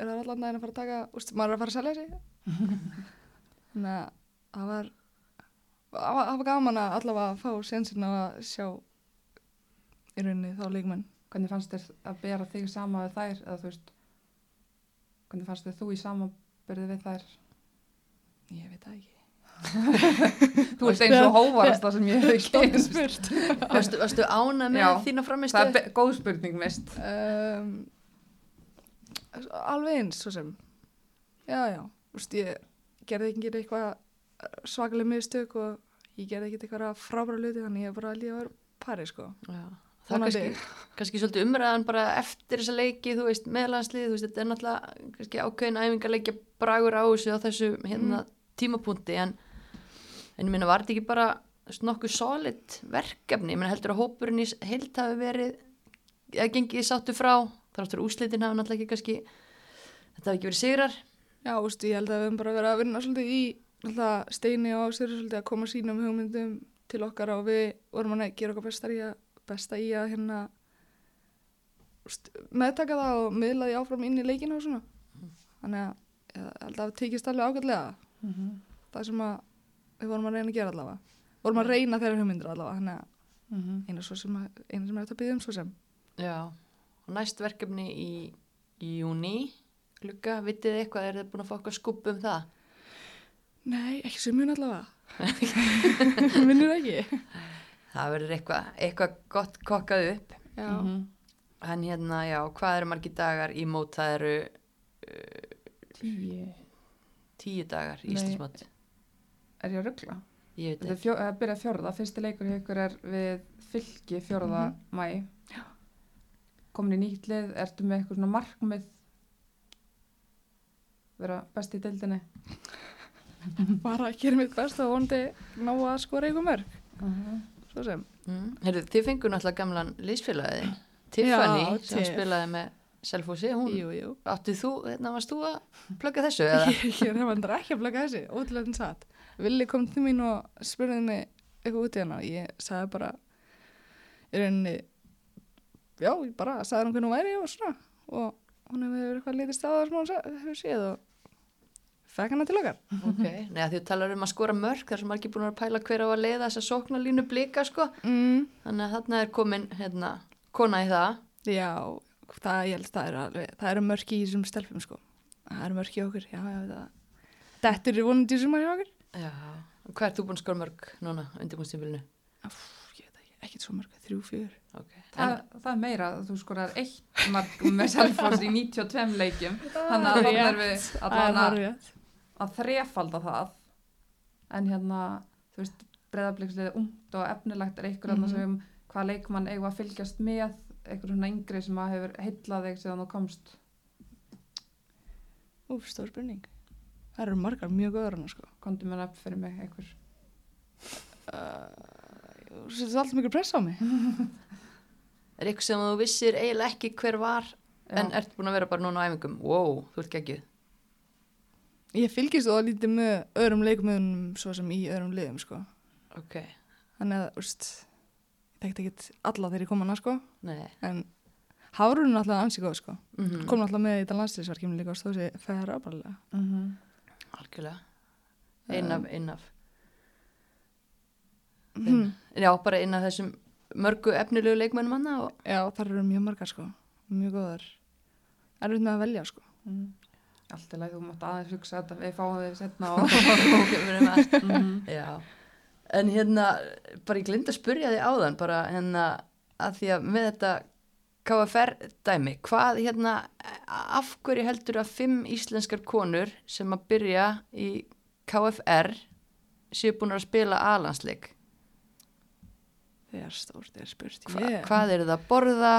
er það allan daginn að fara að taka úst, maður er að fara að selja sig þannig að það var það var, það gaman að allavega fá sensin á að sjá í rauninni þá leikmenn Hvernig fannst þér að bera þig sama við þær? Eða þú veist, hvernig fannst þér þú í samanbyrði við þær? ég veit það ekki Þú ert eins og hóvarasta sem ég hef kynst. spurt Varstu, varstu ána með Já. þína Það framistu? er be- góð spurning mist. um, alveg eins svo sem já já, úst, ég gerði ekki eitthvað svakalega miðstök og ég gerði ekki eitthvað frábæra hluti þannig ég bara líka að vera pari sko Já. Það er kannski, kannski svolítið umræðan bara eftir þessa leiki, þú veist, meðlandslið, þú veist, þetta er náttúrulega kannski ákveðin æfingarleikja bragur á þessu á þessu hérna tímapunkti en, en ég minna, var þetta ekki bara nokkuð solid verkefni, ég minna heldur að hópurinn í heilt hafi verið eða gengið sáttu frá, þar áttur úslitin hafi náttúrulega ekki kannski, þetta hafi ekki verið sigrar. já, úst, ég held að við höfum bara verið að vinna svolítið í alltaf steini og ástöru svolítið að koma sínum hugmyndum til okkar og við vorum að gera okkar bestar í að besta í að hérna meðtaka það og miðla því áfram inn í leikinu og svona. Þannig að það tekist alveg ágætlega. Mhm. það sem að við vorum að reyna að gera allavega. Vorum að reyna þeirra hugmyndir allavega þannig að Mhm. eina, svo sem eina sem er þetta að byggja um svo sem. Já, og næst verkefni í, í júni, glugga, vitið þið eitthvað, er þið búin að fá eitthvað skubb um það? nei, ekki sem mun allavega. Minnur ekki Það verður eitthvað, eitthvað gott kokkað upp. já, Mhm. En hérna, já, hvað eru margir dagar í mót? Það eru Tíu. tíu dagar í Nei. Íslandsmót. Er ég að ruggla? Ég veit er ekki. fjó, að byrja fjórða, fyrsti leikur hjá ykkur er við fylki fjórða Mhm. mæ. Komin í nýtt lið, ertu með eitthvað svona markmið vera best í deildinni? bara að gera mitt best og vonandi ná að skora eitthvað mörg svo sem Mm. Heyrðu, þið fengur náttúrulega gamlan liðsfélagið, Tiffany, Já, sem Tiff. spilaði með Selfossi. Hún, jú, jú áttið þú, hérna varst þú að plugga þessu ég hefðan ekki að blaka þessi, ótrúlega satt Villi kom til mín og spurði mig eitthvað út í hana ég sagði bara í rauninni já, ég bara sagði hann hvernig hún væri og svona og hún hefur eitthvað litið stáðar sem hún hefur séð og fekk hana til okkar Ok, neða því þú talar um að skora mörg, þar sem margir búin að pæla hver á að leiða þessa sóknarlínu blika, sko. mm, Þannig að þarna er komin, hérna, kona í það. Já, það, ég held að það eru alveg, það eru mörk í þessum stelpum sko. Það eru mörk í okkur, já, já, það. Þetta eru vonandi í sumar hjá okkur. Já, og hvað ert þú búin að skora mörg núna undir ekki, ekkert svo mörk, þrjú, fjör. Ok, Það, það er meira að þú skorar eitt mark með Selfoss í 92 leikjum. Þannig að er við Það er allavega harfið. Að þrefalda það. En hérna, þú veist, breyðabliksliðið ungt og efnilegt er einhver mm Mhm. sem hvað leikmann eigum að fylgjast með, einhver svona yngri sem að hefur heillað þig síðan þú komst. Úf, stór spurning. Það eru margar mjög góður hana sko. Kondu mér upp fyrir mig einhver. Uh, Þú setur alltaf mikil press á mig. er eitthvað sem þú vissir eiginlega ekki hver var, en Já. ert búin að vera bara núna á æfingum? Wow, þú ert geggjuð. Ég fylgist þó lítið með öðrum leikumöðunum svo sem í öðrum liðum sko. Ok, Þannig að, úst, ég tekti ekkert alla þegar ég kom hana sko. nei. En Hárun er alltaf ansi góð sko. Mm Kom alltaf með í þetta landslýsverkjum líka og stóð sér færa ábæðilega. Mm -hmm. Algjörlega. Einn af, einn af. Mm. Já, bara einn af þessum mörgu efnilegu leikmennum hana og Já, þar eru mjög margar sko, mjög góðar. Erfitt með að velja sko. Allt í lagi, þú mátt aðeins hugsa þetta, við fáum þið setna og... við erum að mm Já, en hérna, bara ég glind að spurja þig áðan, bara hérna, að því að með þetta KFR dæmi, hvað hérna, af hverju heldur að fimm íslenskar konur sem að byrja í KFR séu búin að spila alansleik? Þegar stórt er spurt. Hva, Ég- Hvað eru það að borða?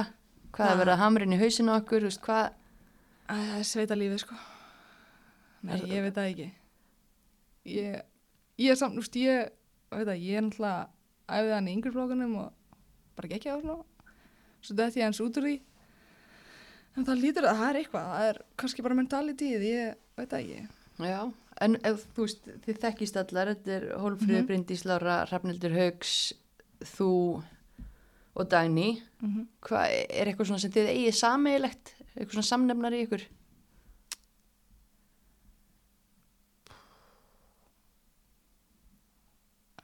Hvað er Ah. að hamrin í hausinu okkur? Þú Veist, hvað? Það er sveita lífið sko. Nei, Er- ég veit það ekki. Ég, ég er samt, úst, ég, veit það, ég er náttúrulega æfið hann í yngri flokkunum og bara gekk á svona. Svo þetta ég hans út úr því. En það lítur að það er eitthvað, það er kannski bara mentalitíð, ég veit það ekki. Já, en ef þú veist, þið þekkist allar, þetta er Hólfríður Mhm. Bryndís Lára, Hrafnildur Haugs, þú og Dagný. Mm -hmm. Hvað er eitthvað svona sem þið eigið sameigilegt? Eitthvað svona samnefnar í ykkur?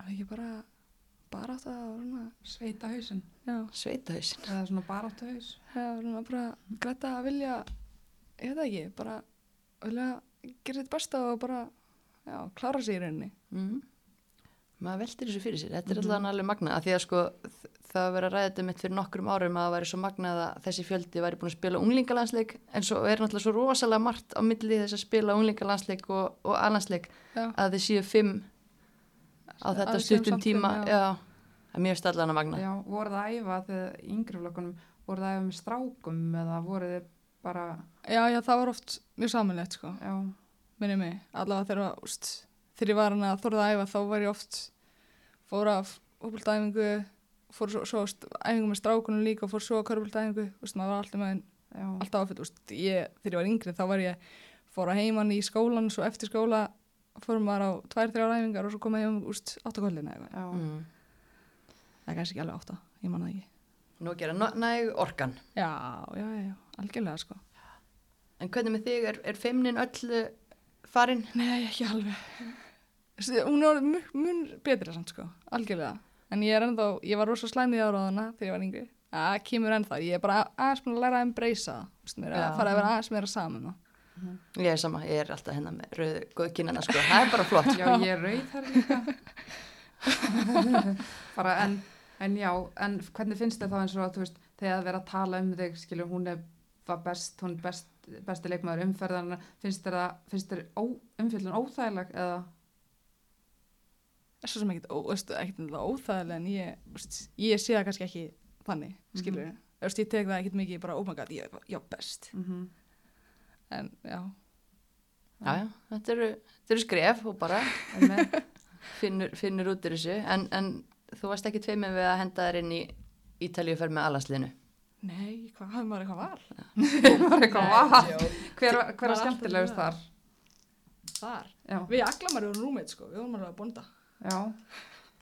Það er ekki bara, bara átt að, svona, Sveita hausinn, já, Sveitahausin. eða svona baráttu haus. það er svona bara græta að vilja, ég veit það ekki, bara vilja gera þetta besta og bara, já, klára sig í rauninni. Mm. Maður veltir þessu fyrir sér. Þetta er Mhm. alltaf alveg magnað. af Því að sko það verið að ræða þetta mitt fyrir nokkrum árum að það væri svo magnað að þessi fjöldi væri búin að spila unglingalansleik en svo er náttúrulega svo rosalega margt á milli þess að spila unglingalansleik og, og alansleik Já, að þið séu fimm á þetta séum stuttum tíma. Það er mjög stallan að magna. Já, voru það að æfa þegar í yngri flokkunum, voru það að æfa með strákum eða voru þið bara, já, já, það var oft mjög samanlegt, sko, já, minni mig. Allavega þegar, úst, þegar ég var hann að þorða að æfa, þá var ég oft, fór af hópildæfingu, fór svo, svo úst, æfingu með strákunum líka og fór svo úst, maður var alltaf með já, alltaf ég, þegar ég var yngri, þá var ég, fór að heiman í skólan, svo eftir skóla, fórum maður á tvær, þrjár æfingar og svo kom ég um, áttakollina eitthvað. já, Mm. Það er kannski ekki alveg átta, ég manna ekki. nú að gera næg orkan Já, já, já, algjörlega sko. en hvernig með þig, er, er feimnin öll farin? Nei, ekki alveg. Hún er mun, mun betri samt sko, algjörlega. En ég er ennþá, ég var rosa slæmið ára á hana þegar ég var yngri. Það kemur ennþá, ég er bara aðeins búin að læra að embracea það. Mér að fara að vera aðeins meira saman það. Ég er sama, ég er alltaf hérna með rauðu góðkinnana sko, það er bara flott Já, ég er rauð þar líka. Bara en, en já, en hvernig finnst þið þá eins og að þú veist, þegar það vera að tala um þig, skilur, hún er var best, hún er best, besti leikmaður umferðarna, finnst þér það, finnst ó, umfjöldun óþægileg eða? Svo sem ekkert, ekkert óþægilega en ég, veist, ég sé það kannski ekki þannig, við. Þú veist, ég tek það ekkert mikið bara, oh my god, ég er já, best. Mm En já, Já, já, þetta eru, þetta eru skref og bara finnur, finnur út úr þessu en, en þú varst ekki tveimið við að henda þér inn í Ítalíu fer með alansliðinu nei, hvað, hafði maður eitthvað val? var eitthvað var. Nei, Hver, Maður hver er alltaf skemmtilegust þar? Þar? Já, Við Aglamar erum rúmið, sko, við vorum alveg að bonda. já.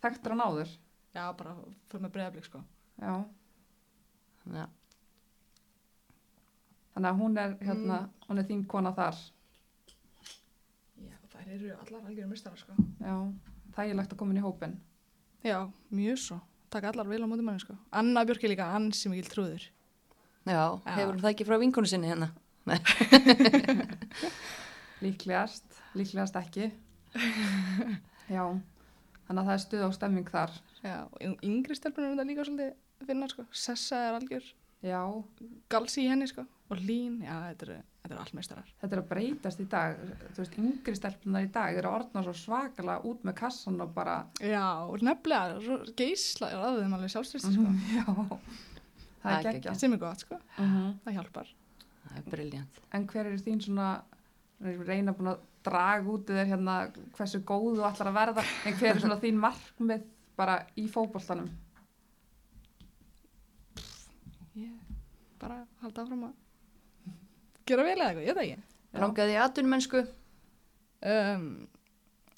Þekktur hann áður? Já, bara fyrir með breyðablík, sko. Já. Já, Þannig að hún er, hérna, hún er þín kona þar. Já, þær eru allar algjörum mistara, sko. Já, þægilegt að koma inn í hópin. Já, mjög svo. Takk allar vel á móti manni, sko. Anna Björk er líka ansi mikil trúður. já, hefur hún það ekki frá vinkonu sinni hérna. Líklegast, líklegast ekki. Já, þannig að það er stuð á stemming þar. Já, yngri stelpunum er þetta líka svolítið finna, sko. Sessa er algjör Já, galsi í henni, sko. Og Lín, já, þetta eru, þetta eru allmeistarar. þetta er að breytast í dag. Þú veist, yngri stelpunar í dag eru orðna svo svakalega út með kassan og bara, Já, og nefnilega, svo geisla er að þeim alveg sjálfstyrst, sko. já, það Það er geggjað. Sem er gott, sko. Mhm. Það hjálpar. Það er briljant En hver eru þín svona, reyna búin að draga út þér hérna hversu góð þú ætlar að verða, en hver er svona þín markmið bara í fótboltanum? Ég bara halda áfram að gera vel eða eitthvað, ég veit ekki. Langaði í atvinnumennsku Um,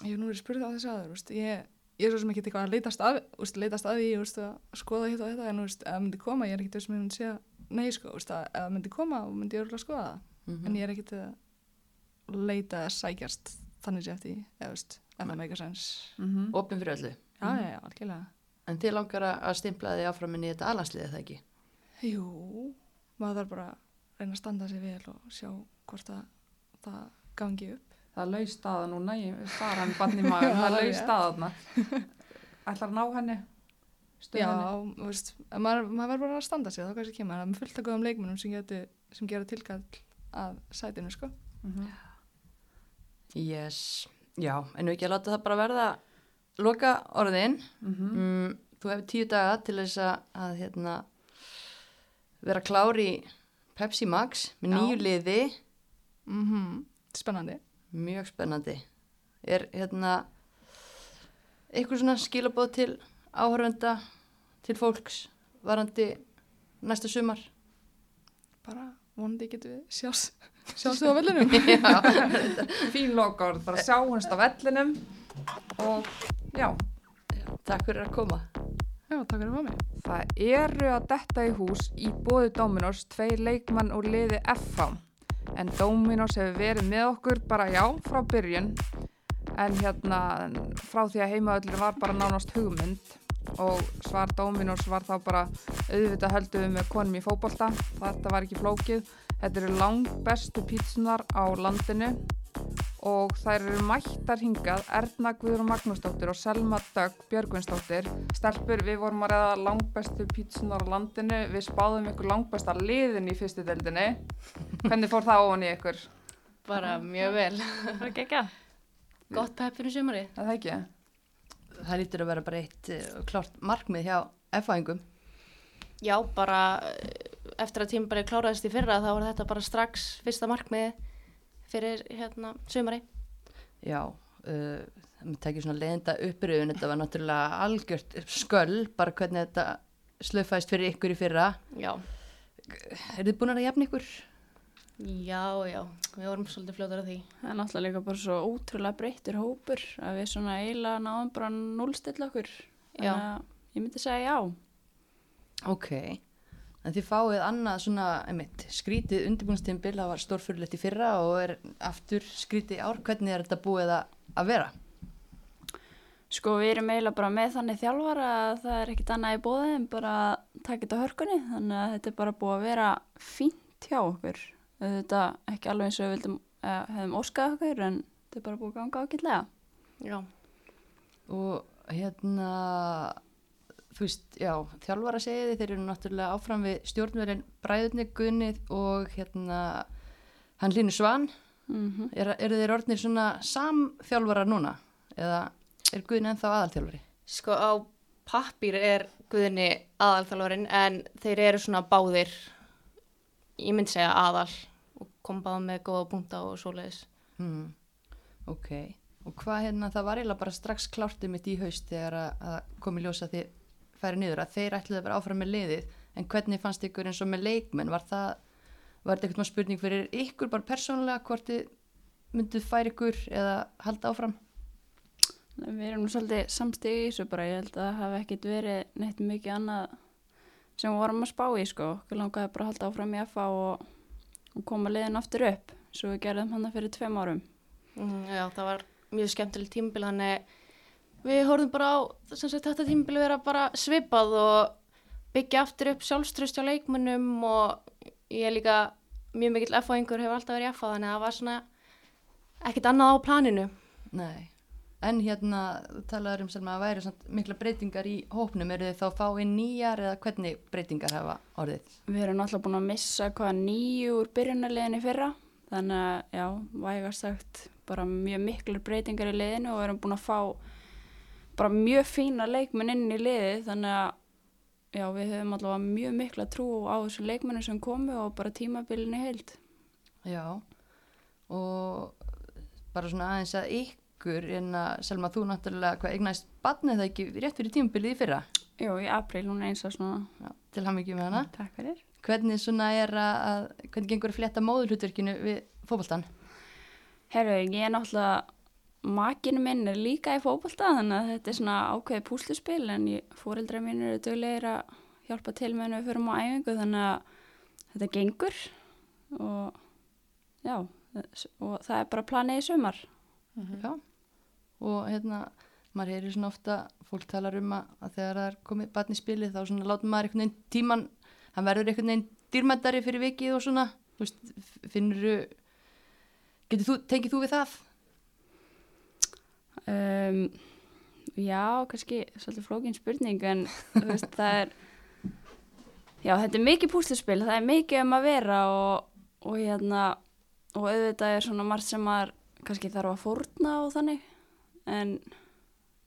ég hef nú verið spurðið á þessu aður, úst, ég, ég er svo sem ekki eitthvað að leitast að, úst, leitast að því, úst, að skoða hitt og þetta, en úst, það myndi koma, ég er ekkert þess að ég myndi segja, nei sko, úst, að myndi koma, þá myndi ég örgulega skoða það, mm en ég er ekkert að leita að sækjast þannig sé eftir, eða úst, ef það meika sens. Mm -hmm. Opin fyrir öllu Já, já, já, algjörlega. En þið langar að að stimpla þið áfram inn í þetta alansliði það ekki? Jú, maður þarf bara að reyna að standa sig vel og sjá hvort að það gangi upp. Það er laus staða núna, ég svara hann bann í maður, það er rétt. staða þarna. Ætlar að ná henni? Stöðunni? Já, þú veist, ef maður, maður verður bara að standa sig þá kannski kemur, það er fullt af góðum leikmennum sem, geti, sem gera tilkall að sætinu, sko. Mhm. Yes, já, en við ekki að láta það bara verða loka orðin. Mhm. Mm, þú hefur tíu daga til þess að, að hérna, vera klár í Pepsi Max með nýju liði, Mm Spennandi. mjög spennandi. Er hérna eitthvað svona skilabóð til áhörvenda, til fólks varandi næsta sumar? Bara vonandi getum við sjás, sjás þau á vellinum. Fín lokaord, bara sjáumst á vellinum og já, takk fyrir að koma. Já, takk fyrir mig. það eru að detta í hús í bóði Dominos tveir leikmann úr liði FH en Dominos hefur verið með okkur bara já, frá byrjun. En hérna frá því að heimaöllur var bara nánast hugmynd. Og svar Dominos var þá bara auðvitað höldum við með konum í fótbolta. Þetta var ekki flókið þetta eru langt bestu pítsunar á landinu og þær eru mættar hingað Erna Guðrún Magnúsdóttir og Selma Dögg Björgvinsdóttir stelpur við vorum að ræða langbestu pítsunar á landinu við spáðum ykkur langbesta liðin í fyrstu deildinni hvernig fór það ofan í ykkur? Bara mjög vel. Það er ekki Gott pepp fyrir sumari. Er Það ekki? Það lítur að vera bara eitt uh, klart markmið hjá F-fæðingum. Já, bara eh, eftir að tíma bara kláraðist í fyrra þá var þetta bara strax fyrsta markmiði fyrir hérna sumari. Já, uh, það tekið svona leiðinda uppröðun, þetta var náttúrulega algjört sköll, bara hvernig þetta slöfæst fyrir ykkur í fyrra. Já, Er þið búin að jafna ykkur? já, já, við vorum svolítið fljótar að því. Það er náttúrulega líka bara svo ótrúlega breyttir hópur að við svona eiginlega náðum bara að núlstilla okkur. Já. Þannig að ég myndi segja já. Ok, En þið fáið annað svona, einmitt, skrítið undirbúinstímbil, það var stórfyrirlegt í fyrra og er aftur skrítið ár. Hvernig er þetta búið að, að vera? Sko við erum eiginlega bara með þannig þjálfara að það er ekkit annað í bóði en bara taka þetta hörkunni þannig að þetta er bara búið að vera fínt hjá okkur. Þetta ekki alveg eins og við vildum, uh, hefðum óskað okkur en þetta er bara búið að ganga ágætlega. Já, Og hérna, þú veist, já, þjálfara segiði, þeir eru náttúrulega áfram við stjórnverðin Bræðurni, Gunnið og hérna, hann Línu Svan. Mm Er, eru þeir orðnir svona samþjálfara núna? Eða er Guðni ennþá aðalþjálfari? sko á pappír er Guðni aðalþjálfarinn en þeir eru svona báðir, ég myndi segja aðal og kom báð með góða punta og svoleiðis. Hmm. Ok, og hvað hérna, það var eiginlega bara strax klártið mitt í haust þegar að, komi ljósa þið færi niður að þeir ætluðu að vera áfram með liðið en hvernig fannst ykkur eins og með leikmenn var það, var þetta eitthvað spurning fyrir ykkur bara persónulega hvort þið mynduð færi ykkur eða halda áfram? Við erum nú svolítið samstigi í þessu bara, ég held að það hafi ekkit verið neitt mikið annað sem við vorum að spá í sko. Okkur langaði bara að halda áfram í FA og, og koma liðin aftur upp, svo við gerðum hann fyrir tveim árum. Mm, já, það var mjög skemmtilegt tímabil þannig við horfum bara á sem sagt, þetta tímabil vera bara svipað og byggja aftur upp sjálfströst hjá leikmönnum og ég er líka mjög mikill F-fáingur hefur alltaf verið í F-fá þannig að það var svona ekkert annað á planinu. Nei, en hérna talaður um sem að væri samt mikla breytingar í hópnum, eru þið þá að fá inn nýjar eða hvernig breytingar hafa orðið? Við erum náttúrulega búin að missa hvað nýju úr byrjunarliðinni fyrra, þannig að já, vægast sagt bara mjög miklu breytingar í liðinu og erum búin að fá bara mjög fína leikmenn inn í liði, þannig að já, við höfum allavega mjög mikla trú á þessu leikmennu sem komu og bara tímabilinu heild. Já, og bara svona aðeins að ykkur en að Selma þú náttúrulega hvað eignast badnið það ekki rétt fyrir tímabilið í fyrra Jú, í april, hún er eins og svona. Já, til hann ekki með hana Takk fyrir. hvernig svona er að, hvernig gengur að flétta móðurhlutverkinu við fótboltan Herru, ég er náttúrulega, makinu minn er líka í fótbolta þannig að þetta er svona ákveði púsluspil en fóreldra mín eru duglegir að hjálpa til með henni við förum á æfingu þannig að þetta gengur og já, og það er bara planið í sumar. Já, og hérna maður heyrir svona ofta, fólk talar um að, að þegar það er komið badn í spilið þá svona látum maður einhvern veginn tíman hann verður einhvern veginn dýrmættari fyrir vikið og svona, veist, finnur getur þú, tengið þú við það? Um, já, kannski svolítið flókin spurning en þú veist, það er já, þetta er mikið púsluspil það er mikið um að vera og, og hérna og auðvitað er svona margt sem maður kannski þarf að fórna og þannig en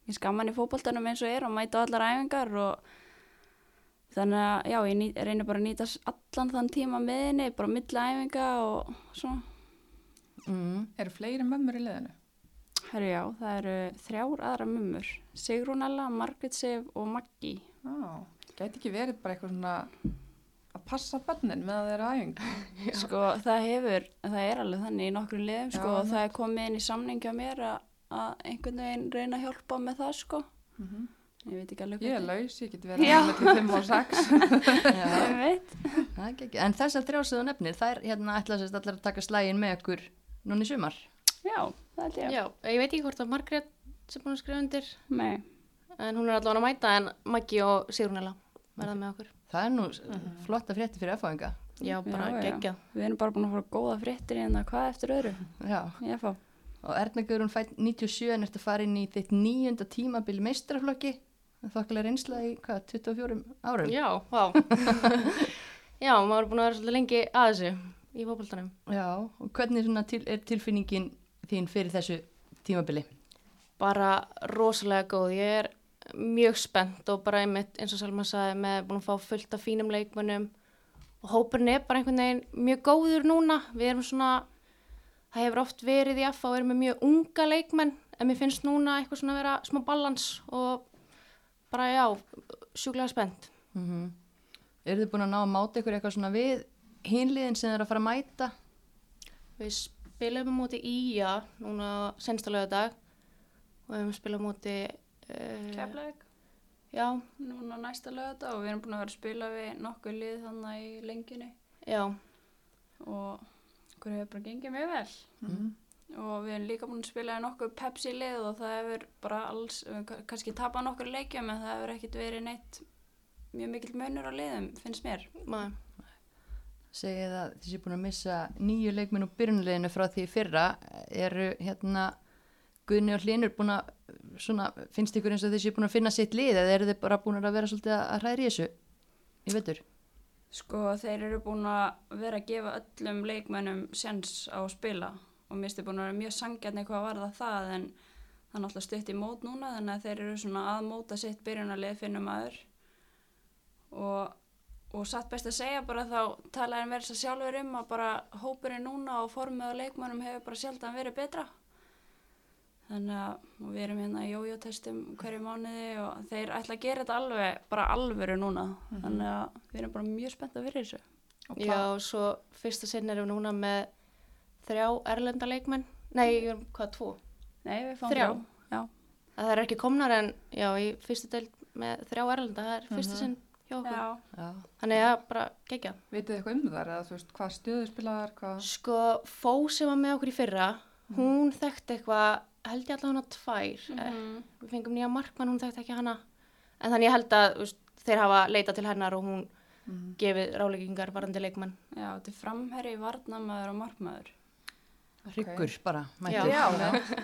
ég skamman í fótboltanum eins og er og mæta allar æfingar og þannig að já, ég nýt, reynir bara að nýta allan þann tíma með henni, bara milli æfinga og svona Mm. Eru fleiri mömmur í liðinu? Herru já, það eru þrjár aðra mummur. Sigrún Ella, Margrit Sif og Maggi. Já, gæti ekki verið bara eitthvað svona að passa bönnin með að þeirra æfing. Sko það hefur, það er alveg þannig í nokkru liðum sko og það er komið inn í samningi á mér að, einhvern veginn reyna að hjálpa með það sko. Ég veit ekki alveg Ég er laus, ég get verið að mellir 5 og 6. Já, Ég veit. það er ekki, en þessar þrjásöðu nefnir, þær hérna ætla sérst allar að taka slægin með okkur núna í sumar. Já, það held ég. Já, ég veit ekki hvort að Margrét sem búin að skrifa undir Nei. en hún er allavega að mæta en Maggi og Sigrunella verða með okkur Það er nú flotta frétti fyrir F-fáinga. Já, bara geggjað Við erum bara búin að fara góða fréttir í hérna hvað eftir öðru. Já, Ég fá. og Erna Guðrún fætt 97 en ertu að fara inn í þitt nýjunda tímabil meistraflokki. Þokkilega reynsla í hvað, 24 árum? Já, vá Já, maður er búin að vera svolítið lengi að þessu í fótboltanum Já, og hvernig til, er tilfinningin þín fyrir þessu tímabili? bara rosalega góð ég er mjög spennt og bara einmitt eins og Salma sagði með búin að fá fullt af fínum leikmönnum og hópurinn er bara einhvern veginn mjög góður núna við erum svona það hefur oft verið í og við erum með mjög unga leikmenn en mér finnst núna eitthvað svona að vera smá balans og bara já, sjúklega spennt Mm -hmm. Eru þið búin að ná að máta ykkur eitthvað svona við hinliðin sem þeir að fara að mæta? Við spilum á móti Ía núna sensta lögadag og við höfum spilað á móti uh, Keflavík. Já, núna næsta lögata og við erum búin að vera að spila við nokkuð lið þannig í lengjunni já, og okkur hefur bara gengið mjög vel Mhm. og við erum líka búin að spila í nokkuð Pepsi lið og það hefur bara alls, við kannski tapað nokkur leikjum en það hefur ekkit verið neitt mjög mikill munur á liðum, finnst mér. maður. Segið að þessi búin að missa nýju leikminn úr byrjunleginu frá því fyrra eru hérna Guðni og Hlinur búin að svona, finnst ykkur eins og þessi búin að finna sitt lið eða eru þið bara búin að vera svolítið að hræri þessu í vetur? Sko þeir eru búin að vera að gefa öllum leikmönnum sjans á að spila og mér stu búin að vera mjög sangjarni hvað var það það en það er náttúrulega stutt í mót núna þannig að þeir eru svona að móta sitt byrjunarlið finnum aður og, og satt best að segja bara þá talaði hann verið svo sjálfur um að bara hópurinn núna og formið á leikmönnum hefur bara sjaldan verið betra þannig að og við erum hérna í jójótestum hverju mánuði og þeir ætla að gera þetta alveg bara alvöru núna þannig að við erum bara mjög spennt að vera í þessu Og Já, og svo fyrsta sinn erum við núna með þrjá erlenda leikmenn. Nei, hvað, tvo? Nei, við fáum Þrjá. Já. Að það er ekki komnar en, já, í fyrsta deild með þrjá erlenda, það er fyrsta sinn hjá okkur. Já. Já. Þannig að bara gegja. vitið þið eitthvað um þar eða þú veist hvað stöðu spilaðar, hvað... Sko, Fó sem var með okkur í fyrra, hún þekkti eitthvað, held ég alltaf hana tvær. Mm. Við fengum nýja markmann, hún þekkti ekki hana. En þannig ég held að veist, þeir hafa leitað til hennar og hún gefið ráleikingar varandi leikmann. Já, þetta er framherri, varnamaður og markmaður. Hryggur bara, mætti. Já,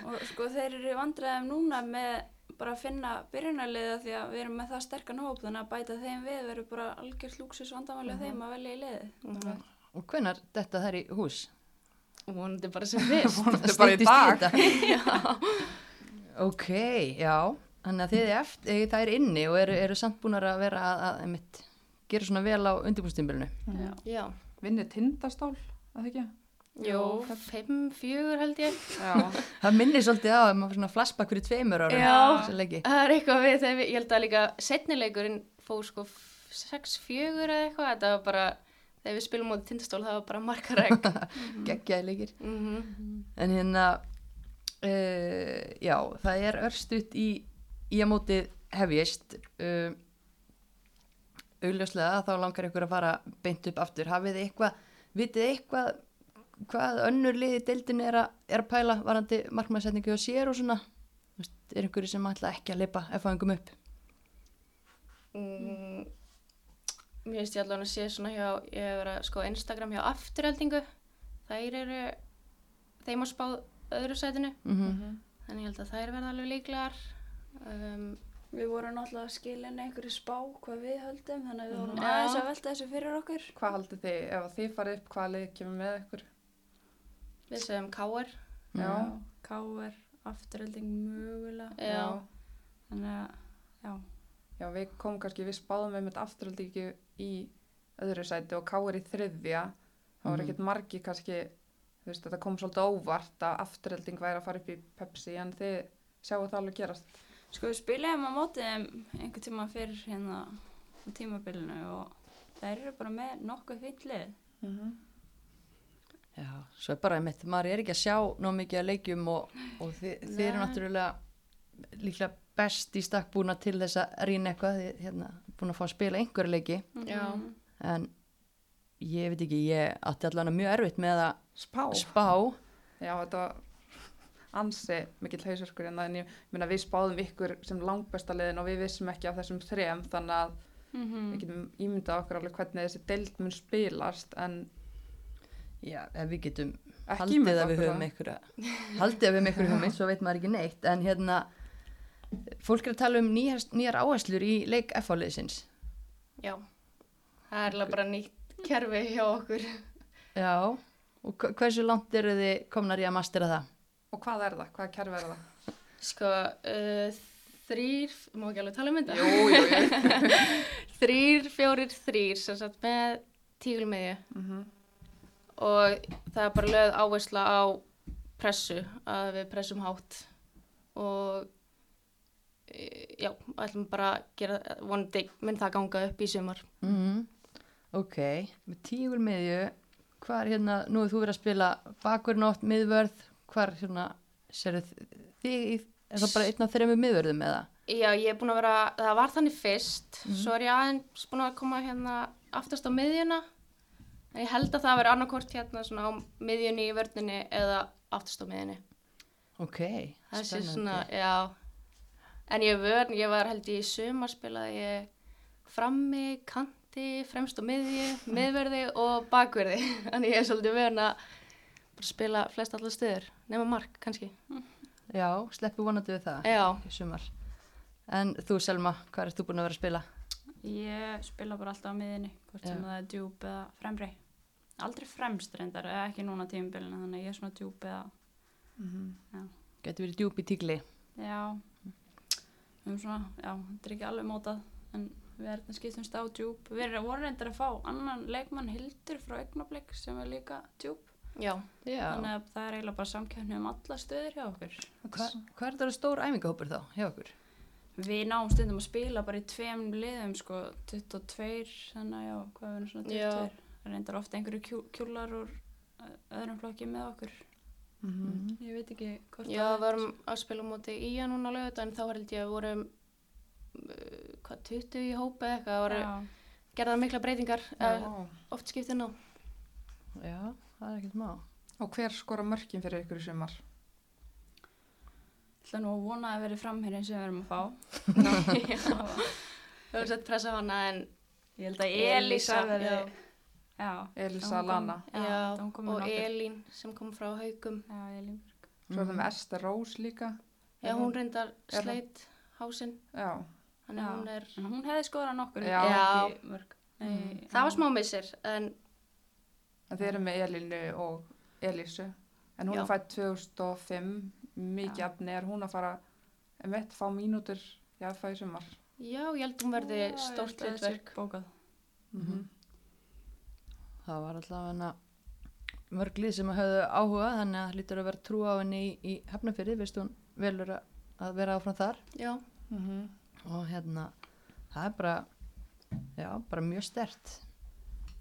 og sko þeir eru vandræðum núna með bara að finna byrjunarliða því að við erum með það sterkan hóp þannig að bæta þeim við verður bara algjört lúksus vandamáli á þeim að velja í liði. Og hvenar þetta þær í hús? Og vonandi bara sem fyrst. Þetta er bara í dag. ok, já. Þannig að þið er eftir, eh, það er inni og eru, eru samt búin að vera að, að einmitt, gera svona vel á undirbúrstimbilinu. Já. Já. Vinnið tindastól, að það ekki? Jú, fimm, fjögur held ég. Það minnir svolítið á, ef maður svona flashback fyrir tveimur ára. Já. Það er eitthvað við þegar við, ég held að líka setnileikurinn fór sko 6-4 eða eitthvað, þetta var bara, þegar við spilum mótið tindastól það var bara markaræk. Geggjaði leikir. mm -hmm. En hérna, uh, já, það er örstutt í, í að mótið hefjist. Uh, augljóslega þá langar ykkur að fara beint upp aftur. Hafið þið eitthvað, vitið eitthvað hvað önnur liði deildin er að, er að pæla varandi markmannsetningu og sér og svona? Þú veist, Er einhverju sem ætla ekki að leipa F-fæðingum upp? mm, Mér finnst ég allavega að sé svona hjá, ég hef verið að sko Instagram hjá afturheldingu, þær eru, þeim að spá öðru sætinu, Mm þannig ég held að þær verða alveg líklegar. Um, Við vorum náttúrulega að skilja inn einhverju spá hvað við höldum þannig að við vorum aðeins að velta þessu fyrir okkur. Hvað haldið þið, ef þið farið upp, hvað lið kemur með ykkur? Við segjum K.R. Já. Káver, afturhelding mögulega. Já. Þannig að, já. Já, við komum kannski, við spáðum við með afturhaldi ekki í öðru sæti og káir í þriðja. Það voru Mhm. ekkert margi kannski, þú veist, þetta kom svolítið óvart að afturhalding væri að fara upp í Pepsi en þið sjáu það alveg gerast. Sko við spilaðum á mótið einhvern tíma fyrir hérna á tímabilinu og þær eru bara með nokkuð fýll lið. Já, svo er bara einmitt, maður er ekki að sjá ná mikið að leikjum og, og þið, þið eru Nei. náttúrulega líklega best í stakk búna til þess að rýna eitthvað, þið hérna, búin að fá að spila einhverju leiki, Já. en ég veit ekki, ég átti allan mjög erfitt með að Spá. spá, Já, þetta var ansi mikill hausverkur en það en ég minna við spáðum ykkur sem langbesta liðin og við vissum ekki af þessum þrem þannig að Mhm. við getum ímyndað okkur alveg hvernig þessi deild mun spilast en já, ef við getum haldið að við höfum einhverja, haldið að við höfum einhverju hugmynd, svo veit maður ekki neitt, en hérna, fólk er að tala um nýjar, nýjar áherslur í leik F-áliðsins. Já. Það er alveg bara nýtt kerfi hjá okkur. Já, og hversu langt eru þið komnar í að mastera það? Og hvað er það? Hvaða kerfi er það? Sko, uh, þrýr, má ekki alveg tala um þetta? Jú, jú, jú. þrýr, fjórir, þrýr, sem sagt með tígulmiðju Mhm. Og það er bara lögð áhersla á pressu, að við pressum hátt og e, já, ætlum bara að gera, vonandi mun það ganga upp í sumar. Mm Ok, með tígur miðju, hvað er hérna, nú er þú verið að spila bakur nótt, miðvörð, hvað er hérna, þig í er það bara einn af þreymur miðverðum eða? Já, ég er búin að vera, það var þannig fyrst, svo er ég aðeins búin að koma hérna aftast á miðjuna. En ég held að það veri annarkort hérna svona á miðjunni í vörninni eða aftast á miðjunni. Ok, sé spennandi. svona, já. En ég, vör, ég var held í sumar spilaði ég frammi, kanti, fremst á miðju, miðverði og bakverði. Þannig ég er svolítið vörn að spila flest allar stöður, nema mark kannski. Já, sleppu vonandi við það Já, í sumar. En þú Selma, hvað er þú búin að vera að spila? Ég spila bara alltaf á miðinni, hvort sem það er djúb eða fremri. Aldrei fremst reyndar, eða ekki núna tímabilinu, þannig að ég er svona djúb eða, Getur verið djúb í tígli. já, um svona, já, þetta er ekki alveg mótað, en við erum skiptumst á djúb. Við erum voru reyndar að fá annan leikmann Hildur frá Ögnablik sem er líka djúb, já. Já. þannig að það er eiginlega bara samkjöfni um alla stöður hjá okkur. Hva, hvað er þetta stór æfingahópur þá hjá okkur? Við náum stundum að spila bara í tveim liðum, sko, 22, þannig að já, hvað er svona 22? Já. Það reyndar ofta einhverju kjú, kjúlar úr öðrum flokki með okkur. Mhm. Ég veit ekki hvort Já, við varum að spila á móti í að núna lögut en þá held ég að vorum uh, hvað, 20 í hópa eða eitthvað, það voru Já, gerðar mikla breytingar uh, oft skiptið ná. Já, það er ekkert má. Og hver skora mörkin fyrir ykkur í sumar? Ætla nú að vona að veri framherinn sem við erum að fá. Við höfum sett pressa á hana en Ég held að Elísa, Elísa veri, já. já, Elisa Lana. Já, já, og. Elín sem kom frá haugum. Já. Svo er það með Esther Rose líka. Já, hún reyndar sleitt hásinn, Já. þannig Já. að hún er, hún hefði skoðað nokkur. Já. mörg. Nei, það var smá missir en En þið eru með Elinu og Elísu. En hún Já. er fætt 2005, mikið Já. afni. Er hún að fara, um eitt, fá mínútur í aðfæði sumar? já, ég held hún verði Já, stórt að það hlutverk. Bókað. Mhm. Það var allavega mörglið sem höfðu áhuga þannig að það lítur að vera trú á henni í, í hefnafyrði, veist hún velur að, að vera áfram þar Já, Mhm. og hérna það er bara, já, bara mjög stert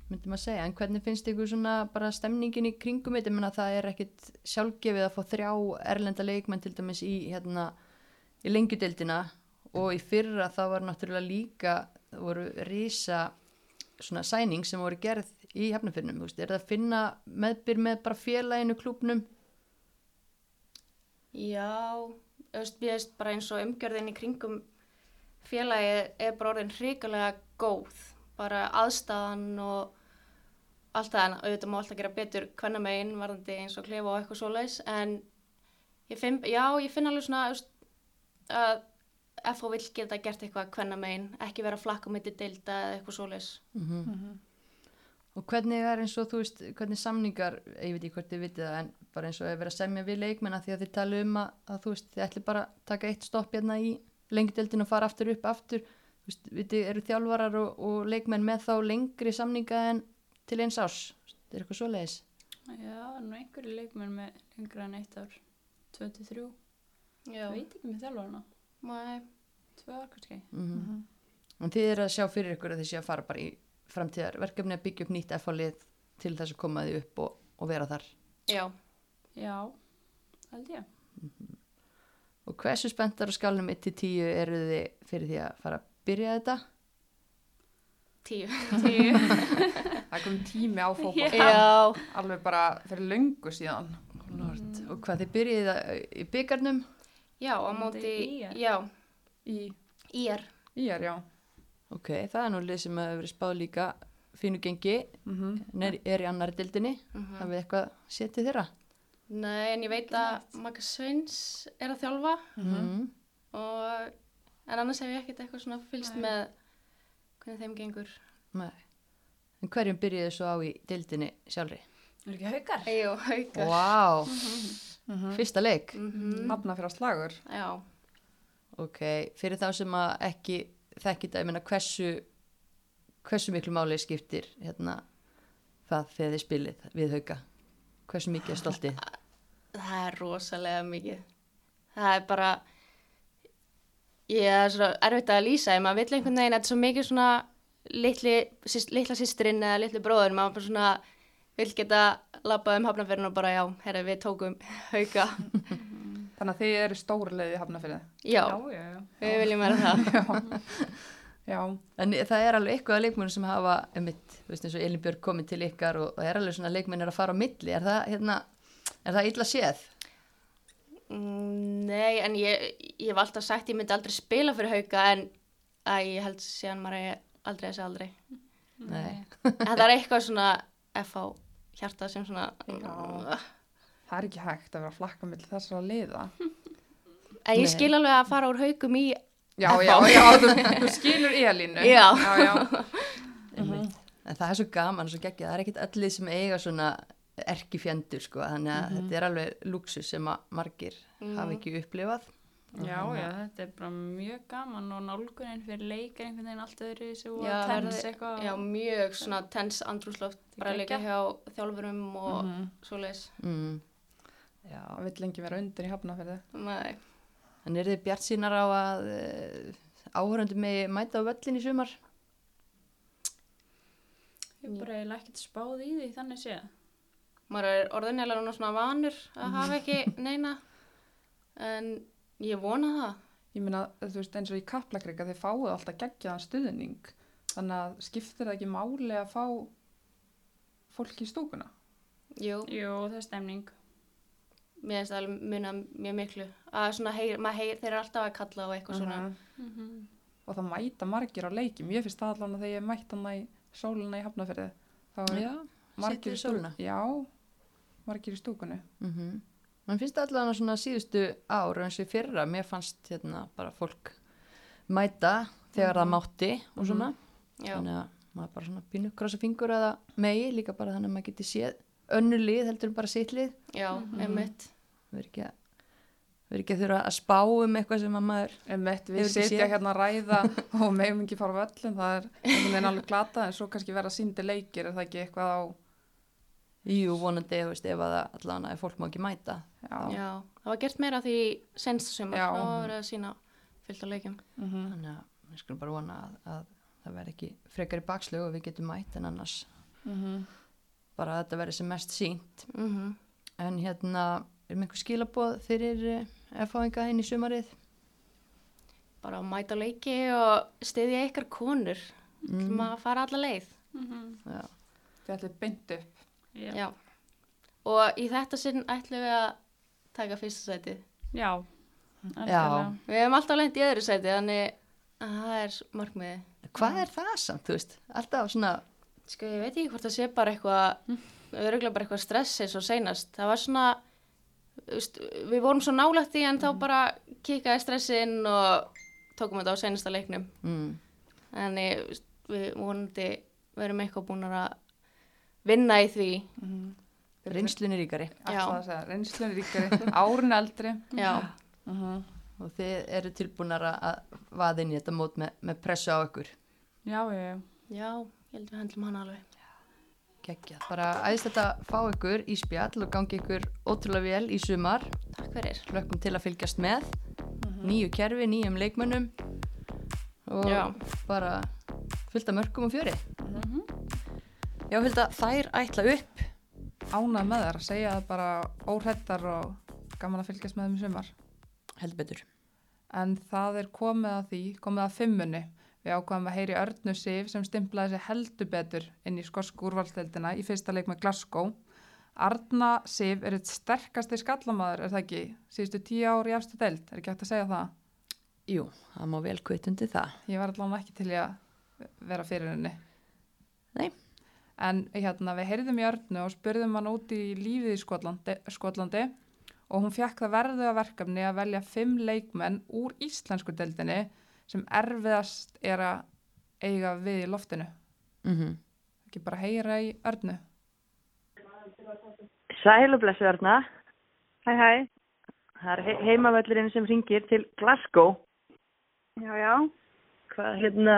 myndi maður segja, en hvernig finnst ykkur svona bara stemningin í kringum þetta, ég meina það er ekkit sjálfgefið að fá þrjá erlenda leikmenn til dæmis í hérna í lengjudeildina og í fyrra það var náttúrulega líka voru rísa svona sæning sem voru gerð í hefnafyrnum, þú veist, er það að finna meðbyr með bara félaginu klúbnum já, veist bara eins og umgjörðin í kringum félagi er bara orðin hrikalega góð, bara aðstæðan og allt það, en auðvitað má alltaf gera betur hvenna megin varðandi eins og klefa og eitthvað svoleiðis, en ég finn, já, ég finn alveg svona, þú að FH vill geta gert eitthvað hvenna megin, ekki vera flakk á mitti deilda eða eitthvað svoleiðis. mm og hvernig er eins og þú veist hvernig samningar, ég veit ekki hvort þið vitið það en bara eins og að vera semja við leikmenn að því að þið tala um að, að þú veist þið ætli bara að taka eitt stopp hérna í lengdeldin og fara aftur upp aftur. Þú veist, vitið, eru þjálfarar og, og leikmenn með þá lengri samninga en til eins árs, veist, er eitthvað svoleiðis Já, nú einhverju leikmenn með lengra en eitt ár. 23. Já, Veit ekki með þjálfarna. Nei, Tvö ár kannski. mm en þið eru að sjá fyrir ykkur að þið sé að fara bara í framtíðar verkefni að byggja upp nýtt F-lið til þess að koma því upp og, og vera þar já, Já, held ég. og hversu spenntar á skalnum 1-10 eru þið fyrir því að fara að byrja þetta tíu. Tíu. Það kom tími á fókból. Já, Alveg bara fyrir löngu síðan. Lord. og hvað þið byrjið í byggarnum já, á móti ÍR. Í, ír. í er, já. Ok, það er nú lið sem hefur verið spáð líka fínu gengi, Mm en er, er í annari dildinni, Mhm. hafið eitthvað setið þeirra? Nei, en ég veit að Magga Sveins er að þjálfa Mm. og, en annars hef ég ekkert eitthvað svona fylgst Nei. með hvernig þeim gengur. Nei. En hverjum byrjiðu svo á í dildinni sjálfri? Er ekki haukar? Ejó, haukar. Vá, -hmm. fyrsta leik. Mhm. Nafna fyrir að slagur. Já, Ok, fyrir þá sem að ekki þekkið það, ég meina hversu, hversu miklu máli skiptir hérna það þegar þið spilið við hauka? Hversu mikið er stoltið? það er rosalega mikið. Það er bara, ég er svo erfitt að lýsa, maður vill einhvern veginn, þetta er svo mikið svona litli, syst, litla sýstrinn eða litli bróður, maður bara svona vill geta labbað um hafnafjörn og bara já, herra við tókum hauka. Þannig að þið eru stóri leiði hafnafyrði. Já, já, já, já. við viljum vera það. Já, En það er alveg eitthvað leikmennir sem hafa um mitt, þú veist eins og Elin Björg komið til ykkar og það er alveg svona leikmennir að fara á milli. Er það, hérna, er það illa séð? Mm, Nei, en ég, ég hef alltaf sagt ég myndi aldrei spila fyrir hauka en að ég held síðan maður er aldrei að segja aldrei. Nei. En það er eitthvað svona FH hjarta sem svona... Já. það er ekki hægt að vera flakka millir þessara liða. En ég Nei. skil alveg að fara úr haukum í... Já, já, já, þú, þú skilur Elínu. Já. já, já. En það er svo gaman og svo geggjað, það er ekkit allir sem eiga svona erkifjendur sko, þannig að þetta er alveg luxus sem að margir hafa ekki upplifað. Já, já, þetta er bara mjög gaman og nálgunin fyrir leik er einhvern veginn allt öðru og Já, tens verði- eitthvað. Já, mjög svona tens andrúsloft bara líka hjá þjálfurum og Mhm. svoleiðis. Mm. Já, það vill lengi vera undir í hafnafyrði. Nei. En er þið bjart sínar á að uh, áhörundu með mæta á völlin í sumar? Ég bara eiginlega ekkert spáð í því þannig séð. Maður er orðinlega núna svona vanur að hafa ekki neina en ég vona það. Ég meina, þú veist, eins og í kaplakrika þið fáið alltaf geggjaðan stuðning. Þannig að skiptir það ekki máli að fá fólk í stúkuna? Jú, Jú, það er stemning. mér finnst það alveg muna mjög miklu. Að svona heyr, heyr, þeir eru alltaf að kalla og eitthvað svona. Mhm. Og það mæta margir á leikjum. Ég finnst það allan að þegar ég mætt hann í sóluna í hafnafyrði. Þá er margir í stúkunni. Já, margir í stúkunni. Mm -hmm. Man finnst allavega svona síðustu ár eins og í fyrra, mér fannst hérna bara fólk mæta þegar það mátti og svona. Já, Þannig að maður bara svona pínu krossa fingur eða megi líka bara þannig að maður geti séð önnu lið heldur en bara sitt lið. já, einmitt. Við erum ekki að, við erum ekki að þurfa að spá um eitthvað sem að maður, Emmett, við sitja hérna að ræða og meðum ekki fara völlum. Það er einhvern veginn alveg glata en svo kannski vera síndi leikir. Er það ekki eitthvað á... jú, vonandi, þú veist, ef að það allavega ef fólk má ekki mæta. Já. Já, það var gert meira af því senst sumar. Já. Það var að sína fyllt á leikjum. Mhm. Þannig að við skulum bara vona að, að það verði ekki frekar í bakslögu og við getum mætt en annars Mhm. bara að þetta verði sem mest sínt. Mm En hérna, er með einhver skilaboð fyrir F-fáinga inn í sumarið? Bara að mæta á leiki og styðja ykkar konur. Mm. Mm. að fara alla leið. Já. Þið ætlið beint upp. Já. Já. Og í þetta sinn ætlum við að taka fyrsta sætið. Já. algjörlega. Við hefum alltaf lent í öðru sætið, þannig að það er markmiði. Hvað er það samt, þú veist? Alltaf svona, Sko, ég veit ekki hvort það sé bara eitthvað, öruglega bara eitthvað stress eins og seinast. Það var svona, þú veist, við vorum svo nálægt í en þá bara kikkaði stressi inn og tókum þetta á seinasta leiknum. mm, Þannig þú veist, við vonandi verum eitthvað búin að vinna í því. reynslunni ríkari. Ætla Já. að segja, reynslun ríkari, árun eldri. Já, Mhm. Og þið eru tilbúinar að vaða inn í þetta mót með, með pressu á ykkur. Já, já, já. já, ég held við hendlum hann alveg. Gekkja. Bara æðist þetta fá ykkur í spjall og gangi ykkur ótrúlega vel í sumar. Takk fyrir. Hlökkum til að fylgjast með. Nýju kerfi, nýjum leikmönnum. Og Já. bara fullt af mörgum og fjöri. Já, Hulda, þær ætla upp. Ánað með þær, segja það bara óhrættar og gaman að fylgjast með þeim í sumar. Heldur betur. En það er komið að því, komið að fimmunni. Við ákvaðum að heyri Örnu Sif sem stimplaði sér heldur betur inn í skosku úrvalsteldina í fyrsta leik með Glasgow. Arna Sif er eitt sterkasti skallamaður, er það ekki? Síðustu tíu ár í efstu deild, er ekki hægt að segja það? Jú, það má vel kvitt undir það. Ég var allavega ekki til að vera fyrir henni. Nei. En hérna, við heyrðum í Örnu og spurðum hann út í lífið í Skotlandi, Skotlandi og hún fekk það verðu að verkefni að velja fimm leikmenn úr íslensku deildinni sem erfiðast er að eiga við í loftinu. Mm Ekki bara heyra í Örnu. Sæl og blessu Arna. Hæ, hæ. Það er he heimavöllurinn sem ringir til Glasgow. Já, já. Hvað, hérna,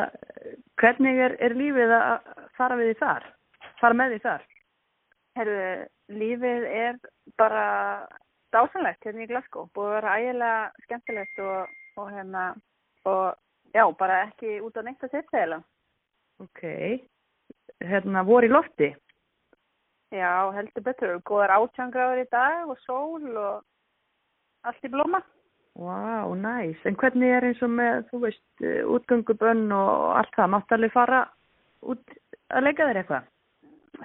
hvernig er, er lífið að fara við því þar? Fara með því þar? Herðu, lífið er bara dásanlegt hérna í Glasgow. Búið að vera ægilega skemmtilegt og, og hérna, og já, bara ekki út á neitt að setja eða. Ok. Hérna, voru í lofti? Já, heldur betur. Góðar átjangráður í dag og sól og allt í blóma. Vá, næs. En hvernig er eins og með, þú veist, uh, útgöngubönn og allt það? Máttu alveg fara út að leika þér eitthvað?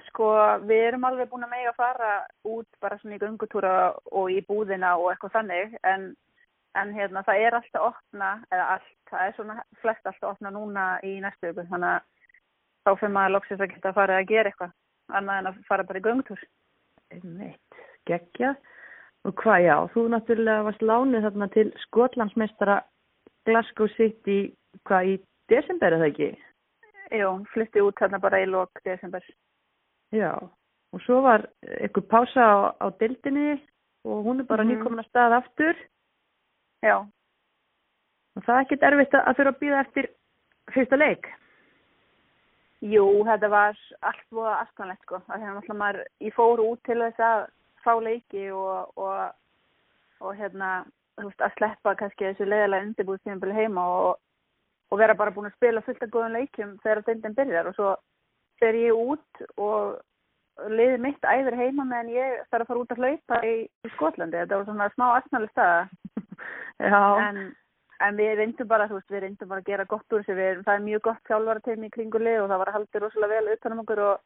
Sko, við erum alveg búin að mega fara út bara svona í göngutúra og í búðina og eitthvað þannig, en, en hérna, það er alltaf opna, eða allt, það er svona flest alltaf opna núna í næstu viku, þannig að þá fyrir maður loksins að geta að fara að gera eitthvað, annað en að fara bara í göngutúr. Einmitt, geggja. Og hvað, já, þú náttúrulega varst lánuð þarna til Skotlandsmeistara Glasgow City, hvað, í desember, eða ekki? Jú, flytti út þarna bara í lok desember. Já, og svo var eitthvað pása á, á dildinni og hún er bara Mhm. nýkomin að stað aftur Já, og það er ekkert erfitt að þurfa að býða eftir fyrsta leik. jú, þetta var allt voða astanlegt sko. Það alltaf maður, ég fór út til þess að fá leiki og, og, og hérna, þú veist, að sleppa kannski þessu leiðilega undirbúðstíðanbili heima og, og vera bara búin að spila fullt af góðum leikjum þegar deildin byrjar og svo fer ég út og liðið mitt æfir heima meðan ég þarf að fara út að hlaupa í, í Skotlandi. Þetta var svona smá astanlega staða. Já, en, en við reyndum bara, þú veist, við reyndum bara að gera gott úr þessu, við, það er mjög gott þjálfarateimi í kringulið og það var að halda rosalega vel utanum okkur og,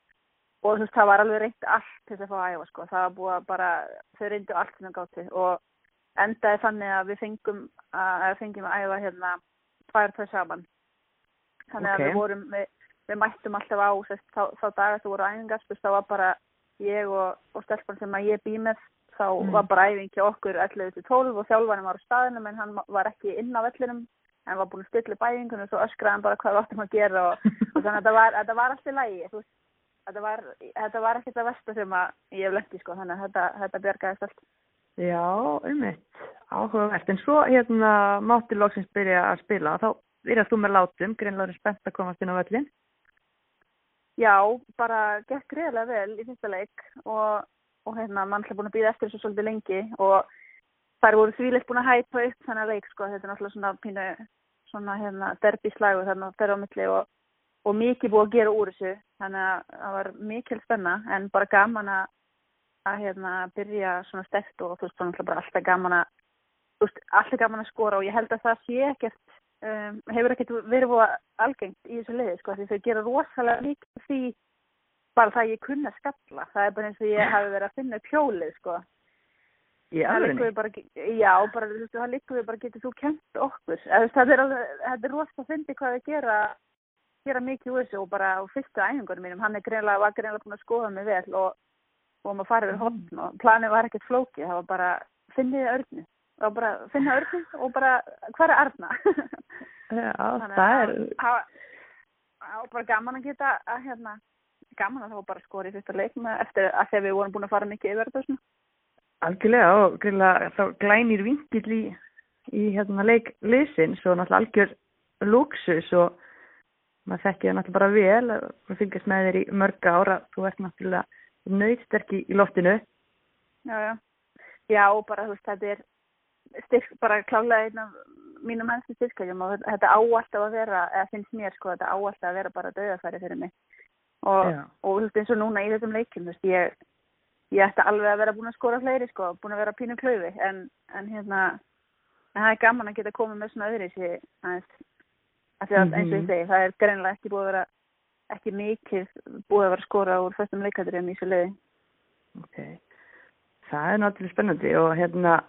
og veist, það var alveg reynd allt til þess að fá að æfa, sko, það var búið að bara, þau reyndu allt sem það gátti og endaði þannig að við fengum að, að fengjum að æfa hérna tvær tvær saman, þannig Ok. að við vorum, við, við mættum alltaf á sest, þá, þá dagar þú voru æfingarspust, þá var bara ég og, og stelpan sem að ég bý með þá Mm. var bara æfing hjá okkur 11 til 12 og þjálfarinn var á staðinum en hann var ekki inn á vellinum hann var búin að stilla upp æfingunum og svo öskraði hann bara hvað við áttum að gera og, og þannig að þetta var, þetta var alltaf lægi veist, þetta var, var ekkert að versta sem að ég hef lendið sko þannig að þetta, þetta bjargaðist allt já, ummitt, áhugavert. En svo hérna mátti loksins byrja að spila þá byrjast þú með látum, greinlega er spennt að komast inn á völlin. Já, bara gekk greiðlega vel í fyrsta leik og, og hérna, mann er búin að býða eftir þessu svolítið lengi og þær voru þvíleitt búin að hæpa upp þennan leik, sko, þetta er náttúrulega svona pínu, svona hérna, derbyslagu þarna þeirra á milli og, og mikið búið að gera úr þessu, þannig að það var mikil spenna, en bara gaman að, að hérna, byrja svona stert og þú veist, svona náttúrulega bara alltaf gaman að, þú veist, alltaf gaman að skora og ég held að það sé ekkert um, hefur ekkert verið búið algengt í þessu liði sko því þau gera rosalega mikið því bara það að ég kunna skalla. Það er bara eins og ég hafi verið að finna upp hjólið sko. Við bara, já, bara, þú veist, það liggur við bara getur þú kent okkur? Það er er rosalega að fyndi hvað við gera gera mikið úr þessu og bara á fyrstu æfingunum mínum, hann er greinlega, var greinlega búin að skoða mig vel og, og maður farið við hotn og planið var ekkert flókið, það var bara finnið örnu, var bara finna örnu og bara, hvað er Arna? Já, það að er, það var- það var bara gaman að geta að hérna, gaman að það var bara skori fyrsta leik með, eftir að þegar við vorum búin að fara mikið yfir þetta og svona. algjörlega og greinlega þá glænir vinkill í, í hérna leik liðsins og náttúrulega algjör luxus og maður þekkir það náttúrulega bara vel og fylgjast með þér í mörga ára þú ert náttúrulega nöyðsterk í, í loftinu Já, já. Já, og bara þú veist, þetta er styrk, bara klálega einn af mínum helstu styrkjum og þetta- þetta á alltaf að vera, eða finnst mér sko, þetta á alltaf að vera bara döðafæri fyrir mig. Og, Já. og eins og núna í þessum leikjum, þú veist, ég, ég ætti alveg að vera búin að skora fleiri sko, búin að vera pínu klöfi, en, en hérna, en það er gaman að geta komið með svona öðri sér aðeins, af því að eins og ég Mhm. segi, það er greinilega ekki búið að vera, ekki mikið búið að vera skora úr föstum leikadröfum í þessu leiði. ok það er náttúrulega spennandi og hérna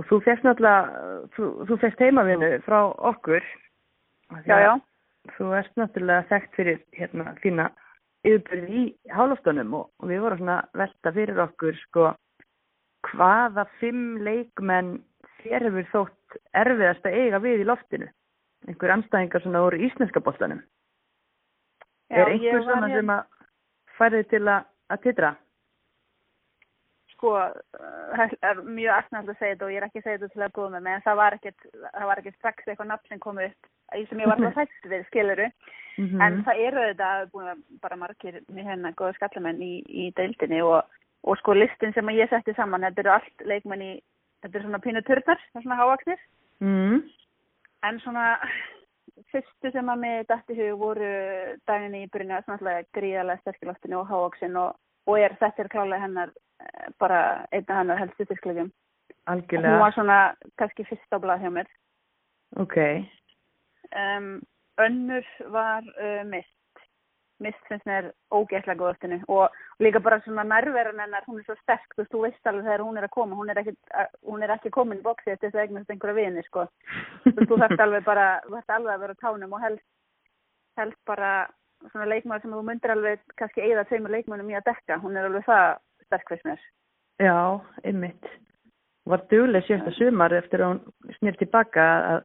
og þú fyrst náttúrulega þú, þú fyrst heimavinnu frá okkur. Já, já. þú ert náttúrulega þekkt fyrir hérna þína yfirbyrði í hálóftunum og, og við vorum svona velta fyrir okkur sko hvaða fimm leikmenn þér hefur þótt erfiðast að eiga við í loftinu? Einhver anstæðingar svona úr íslenska boltanum? Já, er ég einhver svona hérna- sem að færði til að, að titra sko, það er mjög aðsnælt að segja þetta og ég er ekki að segja þetta til að góða með mig en það var ekkert, það var ekkert strax eitthvað nafn sem kom upp sem ég var alltaf hætt við skiluru, Mhm. en það eru þetta búin að bara margir með hérna góða skallamenn í, í deildinni og, og sko listin sem ég setti saman, þetta eru allt leikmenn í, þetta eru svona pínu turnar, það er svona hávaksnir mm. en svona fyrstu sem að mig dætti hug voru daginn í byrjunni að svona gríðarlega sterkiloftinu og hávaksin og, og er, þetta er klálega hennar eh, bara einn af hennar helstu Hún algjörlega, var svona kannski fyrst á blað hjá mér. ok, Um, önnur var uh, mist. Mist finnst mér ógeðslega góð öftinu og líka bara svona nærveran hennar, hún er svo sterk, þú veist, þú veist alveg þegar hún er að koma, hún er ekki, hún er ekki komin í bóksið til þess að eignast einhverja vini, sko. þú þarft alveg bara, þú þarft alveg að vera tánum og helst, helst bara svona leikmaður sem þú myndir alveg kannski eigða tveimur leikmönum í að dekka, hún er alveg það sterk fyrst mér. já, einmitt. Var dugleg sjösta sumar eftir að hún snýr tilbaka að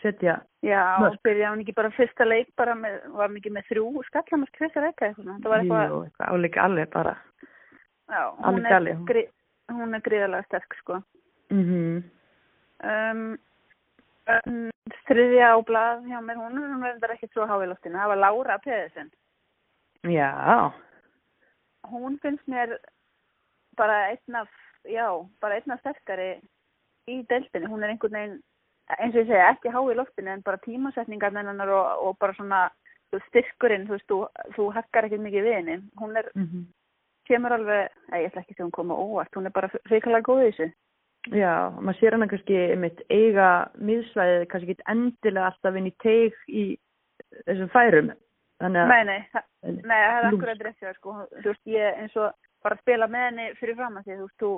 setja, Já, Mörk. og byrjaði hún ekki bara fyrsta leik bara með, var hún ekki með þrjú skallamast fyrsta leika eitthvað, það var eitthvað, jú, eitthvað álíka alveg bara. já, hún er, gri, hún er gríðarlega sterk, sko. Mm Um, um, þriðja á blað hjá mér, hún hún verður ekki svo há í loftinu, það var Laura Pedersen. Já, Hún finnst mér bara einn af, já, bara einn af sterkari í deildinni, hún er einhvern veginn, eins og ég segja, ekki há í loftinu en bara tímasetningar hennar og, og bara svona styrkurinn, þú veist, þú, þú hakkar ekkert mikið við henni, hún er, mm kemur alveg, ei, ég ætla ekki að hún koma óvart, hún er bara reikalega góð í þessu. já, maður sér hana kannski einmitt eiga miðsvæðið kannski ekki endilega alltaf inn í teig í þessum færum. Þannig að, Nei, nei, það, nei, það er akkurat rétt hjá þér, sko, þú veist, ég eins og bara að spila með henni fyrir fram að því, þú veist, þú,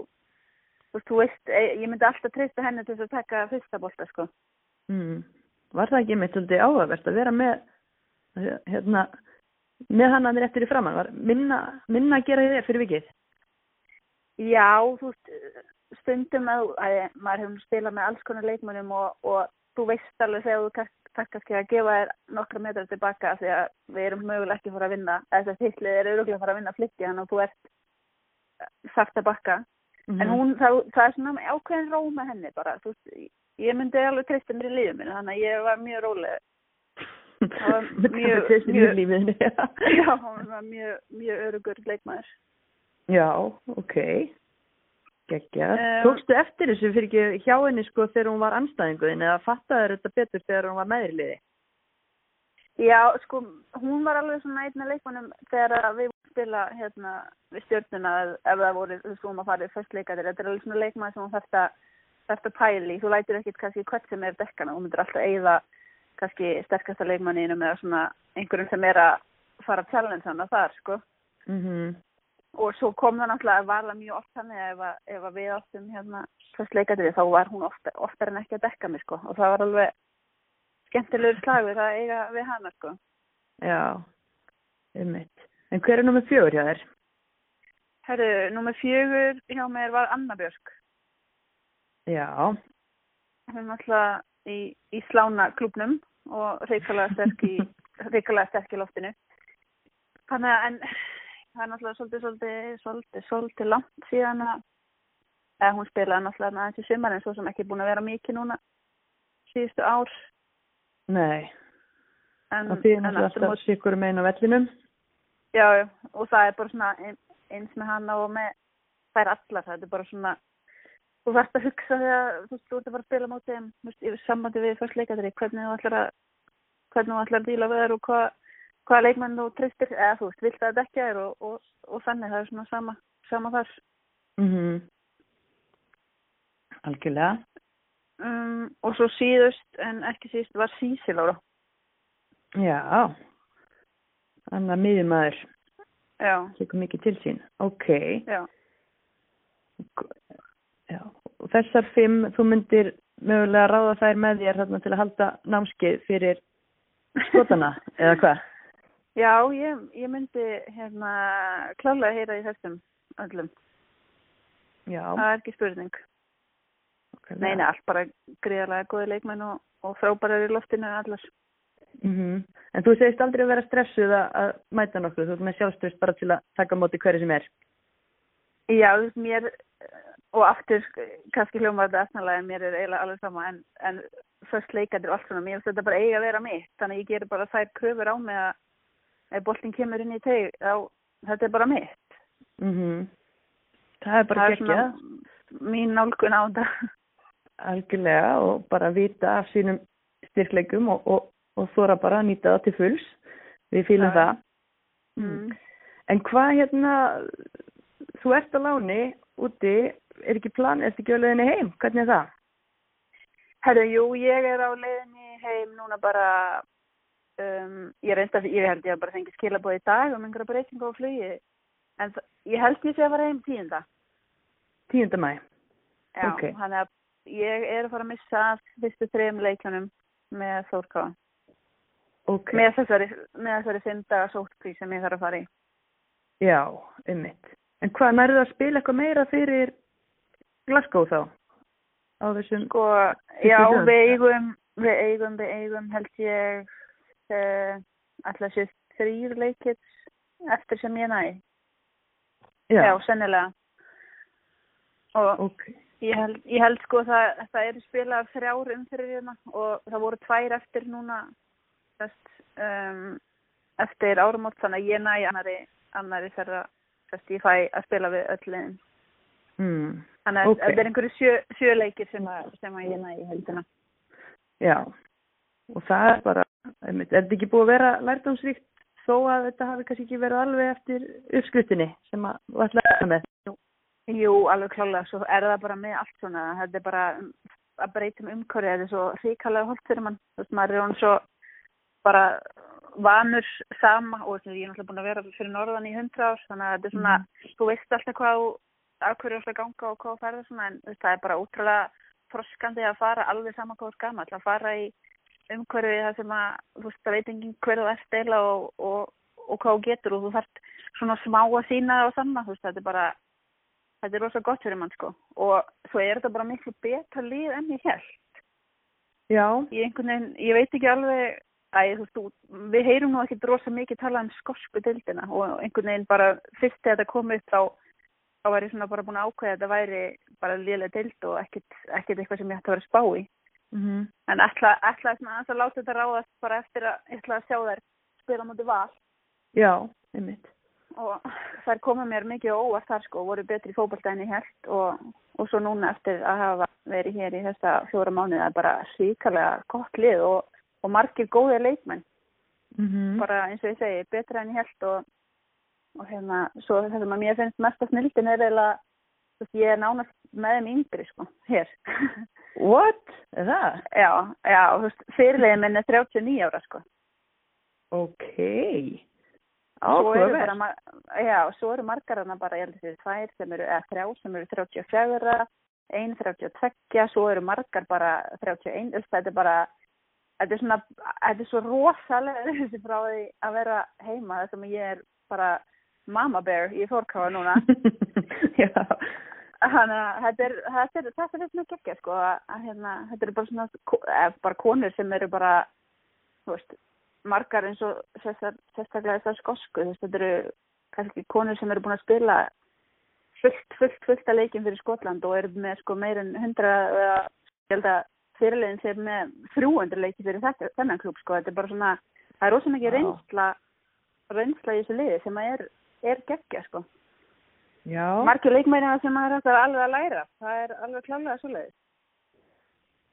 þú þú veist, eh, ég myndi alltaf treysta henni til þess að taka fyrsta bolta, sko. mm, var það ekki einmitt svolítið áhugavert að vera með, hérna, með hana mér eftir í framann, var minna, minna að gera þér fyrir vikið? Já, þú veist, stundum að, að maður hefur spilað með alls konar leikmönnum og, og þú veist alveg þegar þú takk- kannski að gefa þér nokkra metrar tilbaka því að við erum mögulega ekki að fara að vinna, þess að hittlið er að fara að vinna flytti hann og þú ert þarft að bakka. Mhm. En hún, það, það er svona ákveðin ró með henni bara, þú ég myndi alveg treysta mér í lífið minni, þannig að ég var mjög róleg. það var mjög- mjög, já. Mjög, mjög örugur leikmaður. Já, ok. Geggjað. Um, Tókstu eftir þessu fyrir ekki hjá henni sko þegar hún var anstæðinguðin eða fattaður þetta betur þegar hún var meðriliði? Já, sko, hún var alveg svona einn af leikmannum þegar að við vorum að spila hérna við stjórnuna ef það voru, hún að fara í fyrst leikatir. Þetta er alveg svona leikmann sem hún þarft að, þarft að pæli. Þú lætur ekkit kannski hvert sem er dekkana. Þú myndir alltaf eigða kannski sterkasta leikmanninu með svona einhverjum sem er að fara að challenge hana þar, sko. Mm Og svo kom það náttúrulega að varla mjög oft þannig að ef, að- ef að við áttum hérna fyrst leikatir þá var hún ofta, oftar en ekki að dekka mig, sko. Og það var alveg skemmtilegur slagur að eiga við hana, sko. Já, einmitt. En hver er nummið fjögur hjá þér? Herru, nummer fjögur hjá mér var Anna Björk. Já, Hún er náttúrulega í, í slána klubnum og reikalega sterk í, í loftinu. Þannig að, en það er náttúrulega svolítið, svolítið, svolítið, svolítið langt síðan að, eða hún spilaði náttúrulega aðeins í sumar en svo sem ekki búin að vera mikið núna síðustu ár. nei. En, Það en náttúrulega alltaf sikur megin á vellinum. Já, já, og það er bara svona ein- eins með hana og með þær allar, það er bara svona þú þarfst að hugsa þegar þú ert að fara að spila mótið yfir sambandi við fyrst leikadri, hvernig þú ætlar að hvernig þú ætlar að díla við þær og hvað hvaða leikmenn þú treystir, eða þú veist, vilt að dekja þér og, og, og þannig, það er svona sama, sama þar. Mm Algjörlega. Um, og svo síðust, en ekki síðust, var Sísilóra. Já, þannig að miðjumæður Já, tekur mikið til sín. Ok, já. já. Og þessar fimm, þú myndir mögulega ráða þær með þér þarna til að halda námskeið fyrir skotana, eða hvað? Já, ég, ég myndi hérna klálega að heyra í þessum öllum. Já, Það er ekki spurning. ok. Nei, nei, allt bara gríðarlega góði leikmenn og, og frábærar í loftinu allar. Mm En þú segist aldrei að vera stressuð að, að mæta nokkuð, þú ert með sjálfstöðst bara til að taka móti hverju sem er. Já, mér, og aftur kannski hljóma þetta efnalega en mér er eiginlega alveg sama en, en först leikandir og allt svona, mér finnst þetta bara eiga að vera mitt, þannig að ég gerir bara þær kröfur á mig að ef boltin kemur inn í teg, þá þetta er bara mitt. Mm Það er bara það geggjað, svona mín nálgun á þetta. algjörlega og bara vita af sínum styrkleikum og, og, og þóra bara að nýta það til fulls. Við fýlum Já. það. Mm. En hvað hérna, þú ert á láni úti er ekki plan, er þetta ekki á leiðinni heim? Hvernig er það? Herru, jú, ég er á leiðinni heim núna bara, um, ég reynda, ég held ég að bara fengi skilabóð í dag um einhverja breytingu á flugi, en það- ég held ég sé að fara heim tíunda. 10. mæ. Já, Ok. þannig að ég er að fara að missa fyrstu þrejum leikjunum með Þórkáa. Ok. Með þessari, með þessari fimm daga sótprí sem ég þarf að fara í. Já, ummitt. En hvað, nærðu að spila eitthvað meira fyrir Glasgow þá? Á þessum, Sko, já, við eigum, við eigum, við eigum held ég alltaf sér þrýr leikir eftir sem ég næ. já, Já, sennilega. Og ok. ég held, ég held sko það, það eru spilað þrjár umfyrir og það voru tvær eftir núna þess, um, eftir árumót þannig að ég næ annari, annari þegar ég fæ að spila við öll liðin. Mm. Þannig að Ok. þetta er einhverju sjö, sjö leikir sem, að, sem að ég næ í heldina. Já, og það er bara, er þetta ekki búið að vera lærdomsvíkt þó að þetta hafi kannski ekki verið alveg eftir uppskriftinni sem að vera með? Jú, alveg klálega, svo er það bara með allt svona, þetta er bara um, að breyta um umhverfið, þetta er svo ríkalega holdt fyrir mann, þú veist, maður er hún svo bara vanur sama og ég er náttúrulega búin að vera fyrir norðan í hundra ár, þannig að þetta er svona, þú veist alltaf hvað, þú- af hverju þú ætla að ganga og hvað ferður svona, en það er bara útrúlega froskandi að fara alveg sama hvað er gammal, að fara í umhverfið það sem að, þú veist, það veit enginn hver þú ert eila og, og, og hvað þú getur og þú þarft svona smá að sína það og sanna, þú veist, þetta er bara, þetta er rosa gott fyrir mann sko. Og svo er þetta bara miklu betra líð enn ég held Já, ég veginn, ég veit ekki alveg Æ, þú við heyrum nú ekki rosa mikið tala um skosku dildina og einhvern veginn bara fyrst þegar þetta kom upp þá, þá var ég svona bara búin að ákveða að þetta væri bara liðlega dild og ekkit, ekkit eitthvað sem ég ætti að vera að spá í mm en ætla, ætla svona að láta þetta ráðast bara eftir að, ætla að sjá þær spila mútið val. Já, einmitt. og þær koma mér mikið óvart þar sko voru betri ég held og, og svo núna eftir að hafa verið hér í þessa fjóra mánuði það er bara svíkarlega gott lið og, og margir góðir leikmenn. Mm bara eins og ég segi, betra en ég held og, og hérna, svo það sem að mér finnst mest að snildin er eiginlega ég er nánast með þeim yngri sko, hér What? Er það? já, já, þú veist, fyrirlegin minn er 39 ára sko Ok. ma- já, svo eru margar hana bara, ég held að þessi tvær sem eru, eða þrjá sem eru 34, ein 32, svo eru margar bara 31, þú veist, þetta er bara, þetta er svona, þetta er svo rosalega þessi frá því að vera heima, þess að ég er bara mama bear í fórkáfa núna. Þannig að þetta er, þetta er, er mjög geggja, sko, að, hérna, þetta eru bara svona, bara konur sem eru bara, þú veist, margar eins og sérstaklega þessar skosku, þú veist, þetta eru kannski konur sem eru búin að spila fullt, fullt, fullt að leikin fyrir Skotland og eru með sko meir en hundra, eða, ég held að fyrirlegin sé með 300 leiki fyrir þetta, þennan klúb, sko, þetta er bara svona, það er mikið Vá. reynsla, reynsla í þessu liði sem að er, er geggja, sko. Já. margir leikmæri sem maður er alltaf alveg að læra. Það er alveg klálega svo leiðis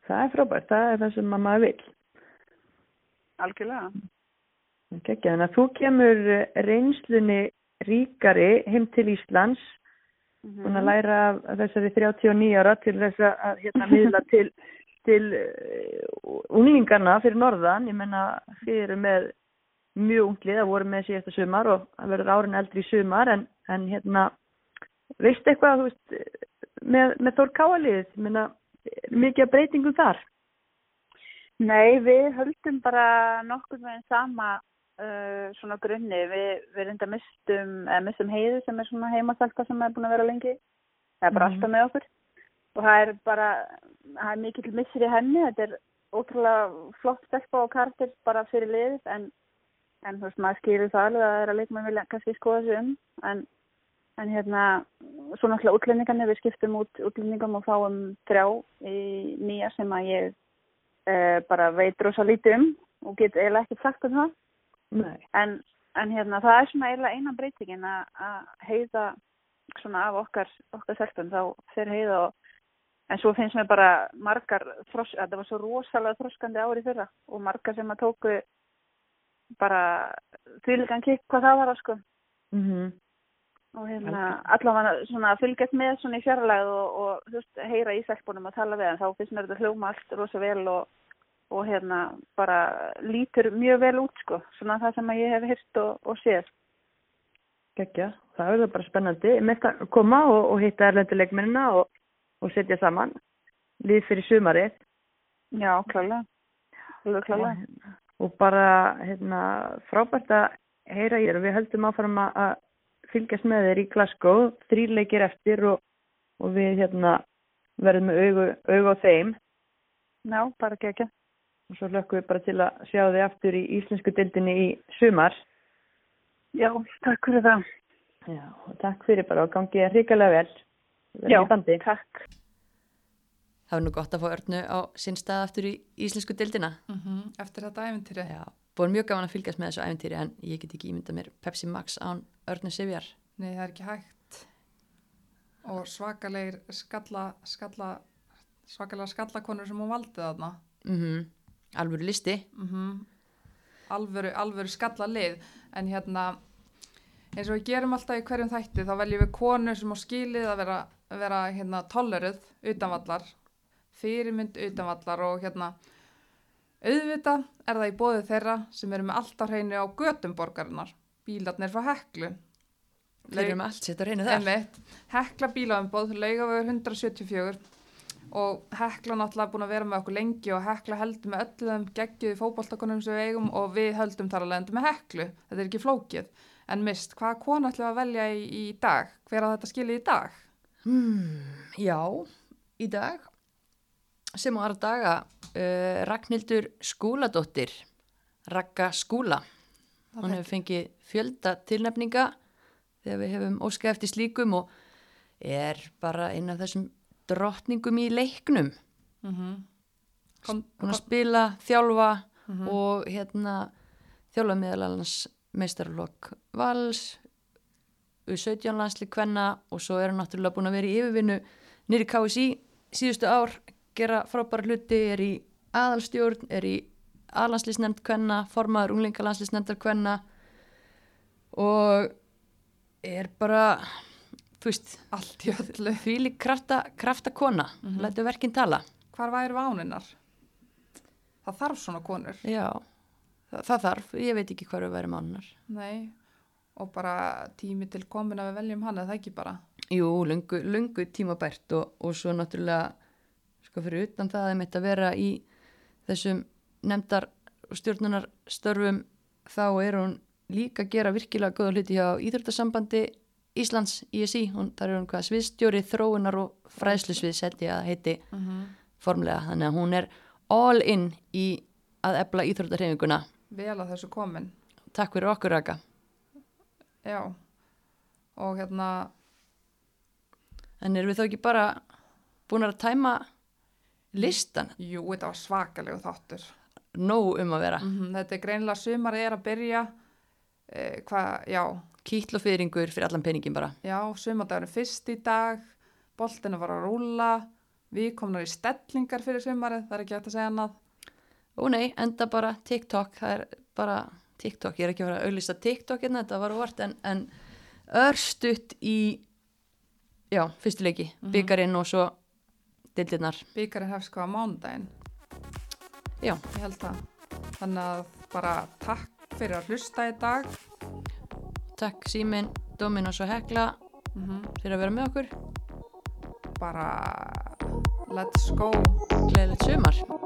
Það er frábært, það er það sem að maður vil. algjörlega. Kekja, þannig að þú kemur eh, reynslunni ríkari heim til Íslands, búin að læra af af þessari 39 ára til þess að- að hérna miðla til, til uh, unglingarna fyrir norðan. Ég menna, eru með mjög unglið, það voru með síðasta sumar og það verður árin eldri í sumar, en, en hérna, veistu eitthvað, veist, með, með Þór Káalið, mikið breytingum þar? Nei, við höldum bara nokkur með sama uh, svona grunni. Við, við reynda mistum, mistum heiðu sem er svona heimasalka sem er búin að vera lengi. Það er bara Mhm. alltaf með okkur. Og það er bara það er mikill missir í henni. Þetta er ótrúlega flott stelpa og karakter bara fyrir liðið en, en þú veist, maður skýrir það alveg að það er að leikmenn vilja kannski skoða sig um. En En hérna, svo náttúrulega útlendingarnir, við skiptum út útlendingum og fáum þrjá í nýja sem að ég eh, bara veit rosa lítið um og get eiginlega ekki sagt um það. En, en hérna, það er svona eiginlega eina breytingin að heiða svona af okkar, okkar selpum, þá fer heiða og en svo finnst mér bara margar, þros, að það var svo rosalega þroskandi ári fyrra og margar sem að tóku bara þvíligan kikk hvað það var að sko. Mm og hérna allavega svona að fylgjast með svona í fjarlæð og, og þú veist, heyra í stelpunum og tala við hann, þá finnst mér þetta hljóma allt rosa vel og, og hérna bara lítur mjög vel út sko, svona það sem að ég hef hýrt og, og séð. Gekkja, það verður bara spennandi. Með að koma og, og hitta erlenduleikmennina og, og setja saman. Lið fyrir sumarið. Já, klálega. Klálega. Og, bara hérna, frábært að heyra þér og við höldum áfram að fylgjast með þér í Glasgow, þrýleikir eftir og, og við hérna verðum með augu, augu á þeim Já, bara gegja. og svo lökkum við bara til að sjá þig aftur í íslensku dildinni í sumar Já, takk fyrir það. Já, takk fyrir bara og gangið hrikalega vel Já, takk. Það var nú gott að fá Örnu á sinn stað aftur í íslensku dildina. Mm Eftir þetta æfintýri. Já, búin mjög gaman að fylgjast með þessu æfintýri en ég get ekki ímyndað mér Pepsi Max án Örnu Sivjar. Nei, það er ekki hægt. Og svakalegir skalla, skalla, svakalega skallakonur sem hún valdi þarna. Mm Alvöru listi. Mm alvöru, alvöru skalla lið. En hérna, eins og við gerum alltaf í hverjum þætti, þá veljum við konu sem á skilið að vera, vera hérna, tolleruð utanvallar, fyrirmynd utanvallar og hérna, auðvitað er það í bóði þeirra sem eru með alltaf hreinu á götum borgarinnar, bílarnir frá heklu. Þeir eru með allt sitt að reyna þar. Einmitt, Hekla bílaumboð, laugavögur 174 og Hekla náttúrulega búin að vera með okkur lengi og Hekla heldur með öllum geggiði fótballtakonum sem við eigum og við höldum þar alveg endur með Heklu. Þetta er ekki flókið. En mist, hvaða konu ætlum að velja í, í dag? Hver að þetta skilja í dag? Já, í dag sem á aðra daga uh, Ragnhildur Skúladóttir Ragga Skúla. Hún hefur fengið fjölda tilnefninga þegar við hefum óskað eftir slíkum og er bara einn af þessum drottningum í leiknum. Kom, hún að spila, þjálfa og hérna þjálfa meðal annars meistarlokk vals U17 landslið kvenna og svo er hann náttúrulega búin að vera í yfirvinnu nýri KSI síðustu ár gera frábæra hluti, er í aðalstjórn, er í aðlandslisnefnd kvenna, formaður unglingalandslisnefndar kvenna og er bara þú veist, allt í öllu. því lík krafta, krafta kona, mm lætu verkinn tala Hvar væri váninnar? Það þarf svona konur. Já, það, það þarf, ég veit ekki hvað við væri mánunar. Nei, og bara tími til komin að við veljum hann, eða það ekki bara. Jú, lungu, lungu tímabært og, og svo náttúrulega, sko fyrir utan það að mitt að vera í þessum nefndar og stjórnunar störfum, þá er hún líka að gera virkilega góða hluti hjá Íþróttasambandi Íslands, ISI, hún, þar er hún hvað sviðstjóri, þróunar og fræðslusvið seti að heiti formlega, þannig að hún er all in í að ebla íþróttarhefinguna. Vel að þessu komin. Takk fyrir okkur, Raka. Já, og hérna, En erum við þá ekki bara búin að tæma listan? jú, þetta var svakalegu þáttur. Nóg um að vera. Mm Þetta er greinilega sumar er að byrja, eh, hvað, já, Kýtl og fyrringur fyrir allan peningin bara. já, sumardagurinn fyrst í dag, boltinu var að rúla, við komum í stellingar fyrir sumarið, það er ekki hægt að segja annað. Ó nei, enda bara TikTok, það er bara TikTok, ég er ekki að vera að auðlýsta TikTok hérna, þetta var óvart, en, en örstutt í, já, fyrstu leiki, byggarinn og svo dildirnar. Bíkarinn hefst hvað á mánudaginn, Já, ég held það. Þannig að bara takk fyrir að hlusta í dag. takk Símin, Dominos og Hekla fyrir að vera með okkur. Bara let's go. Gleðilegt sumar.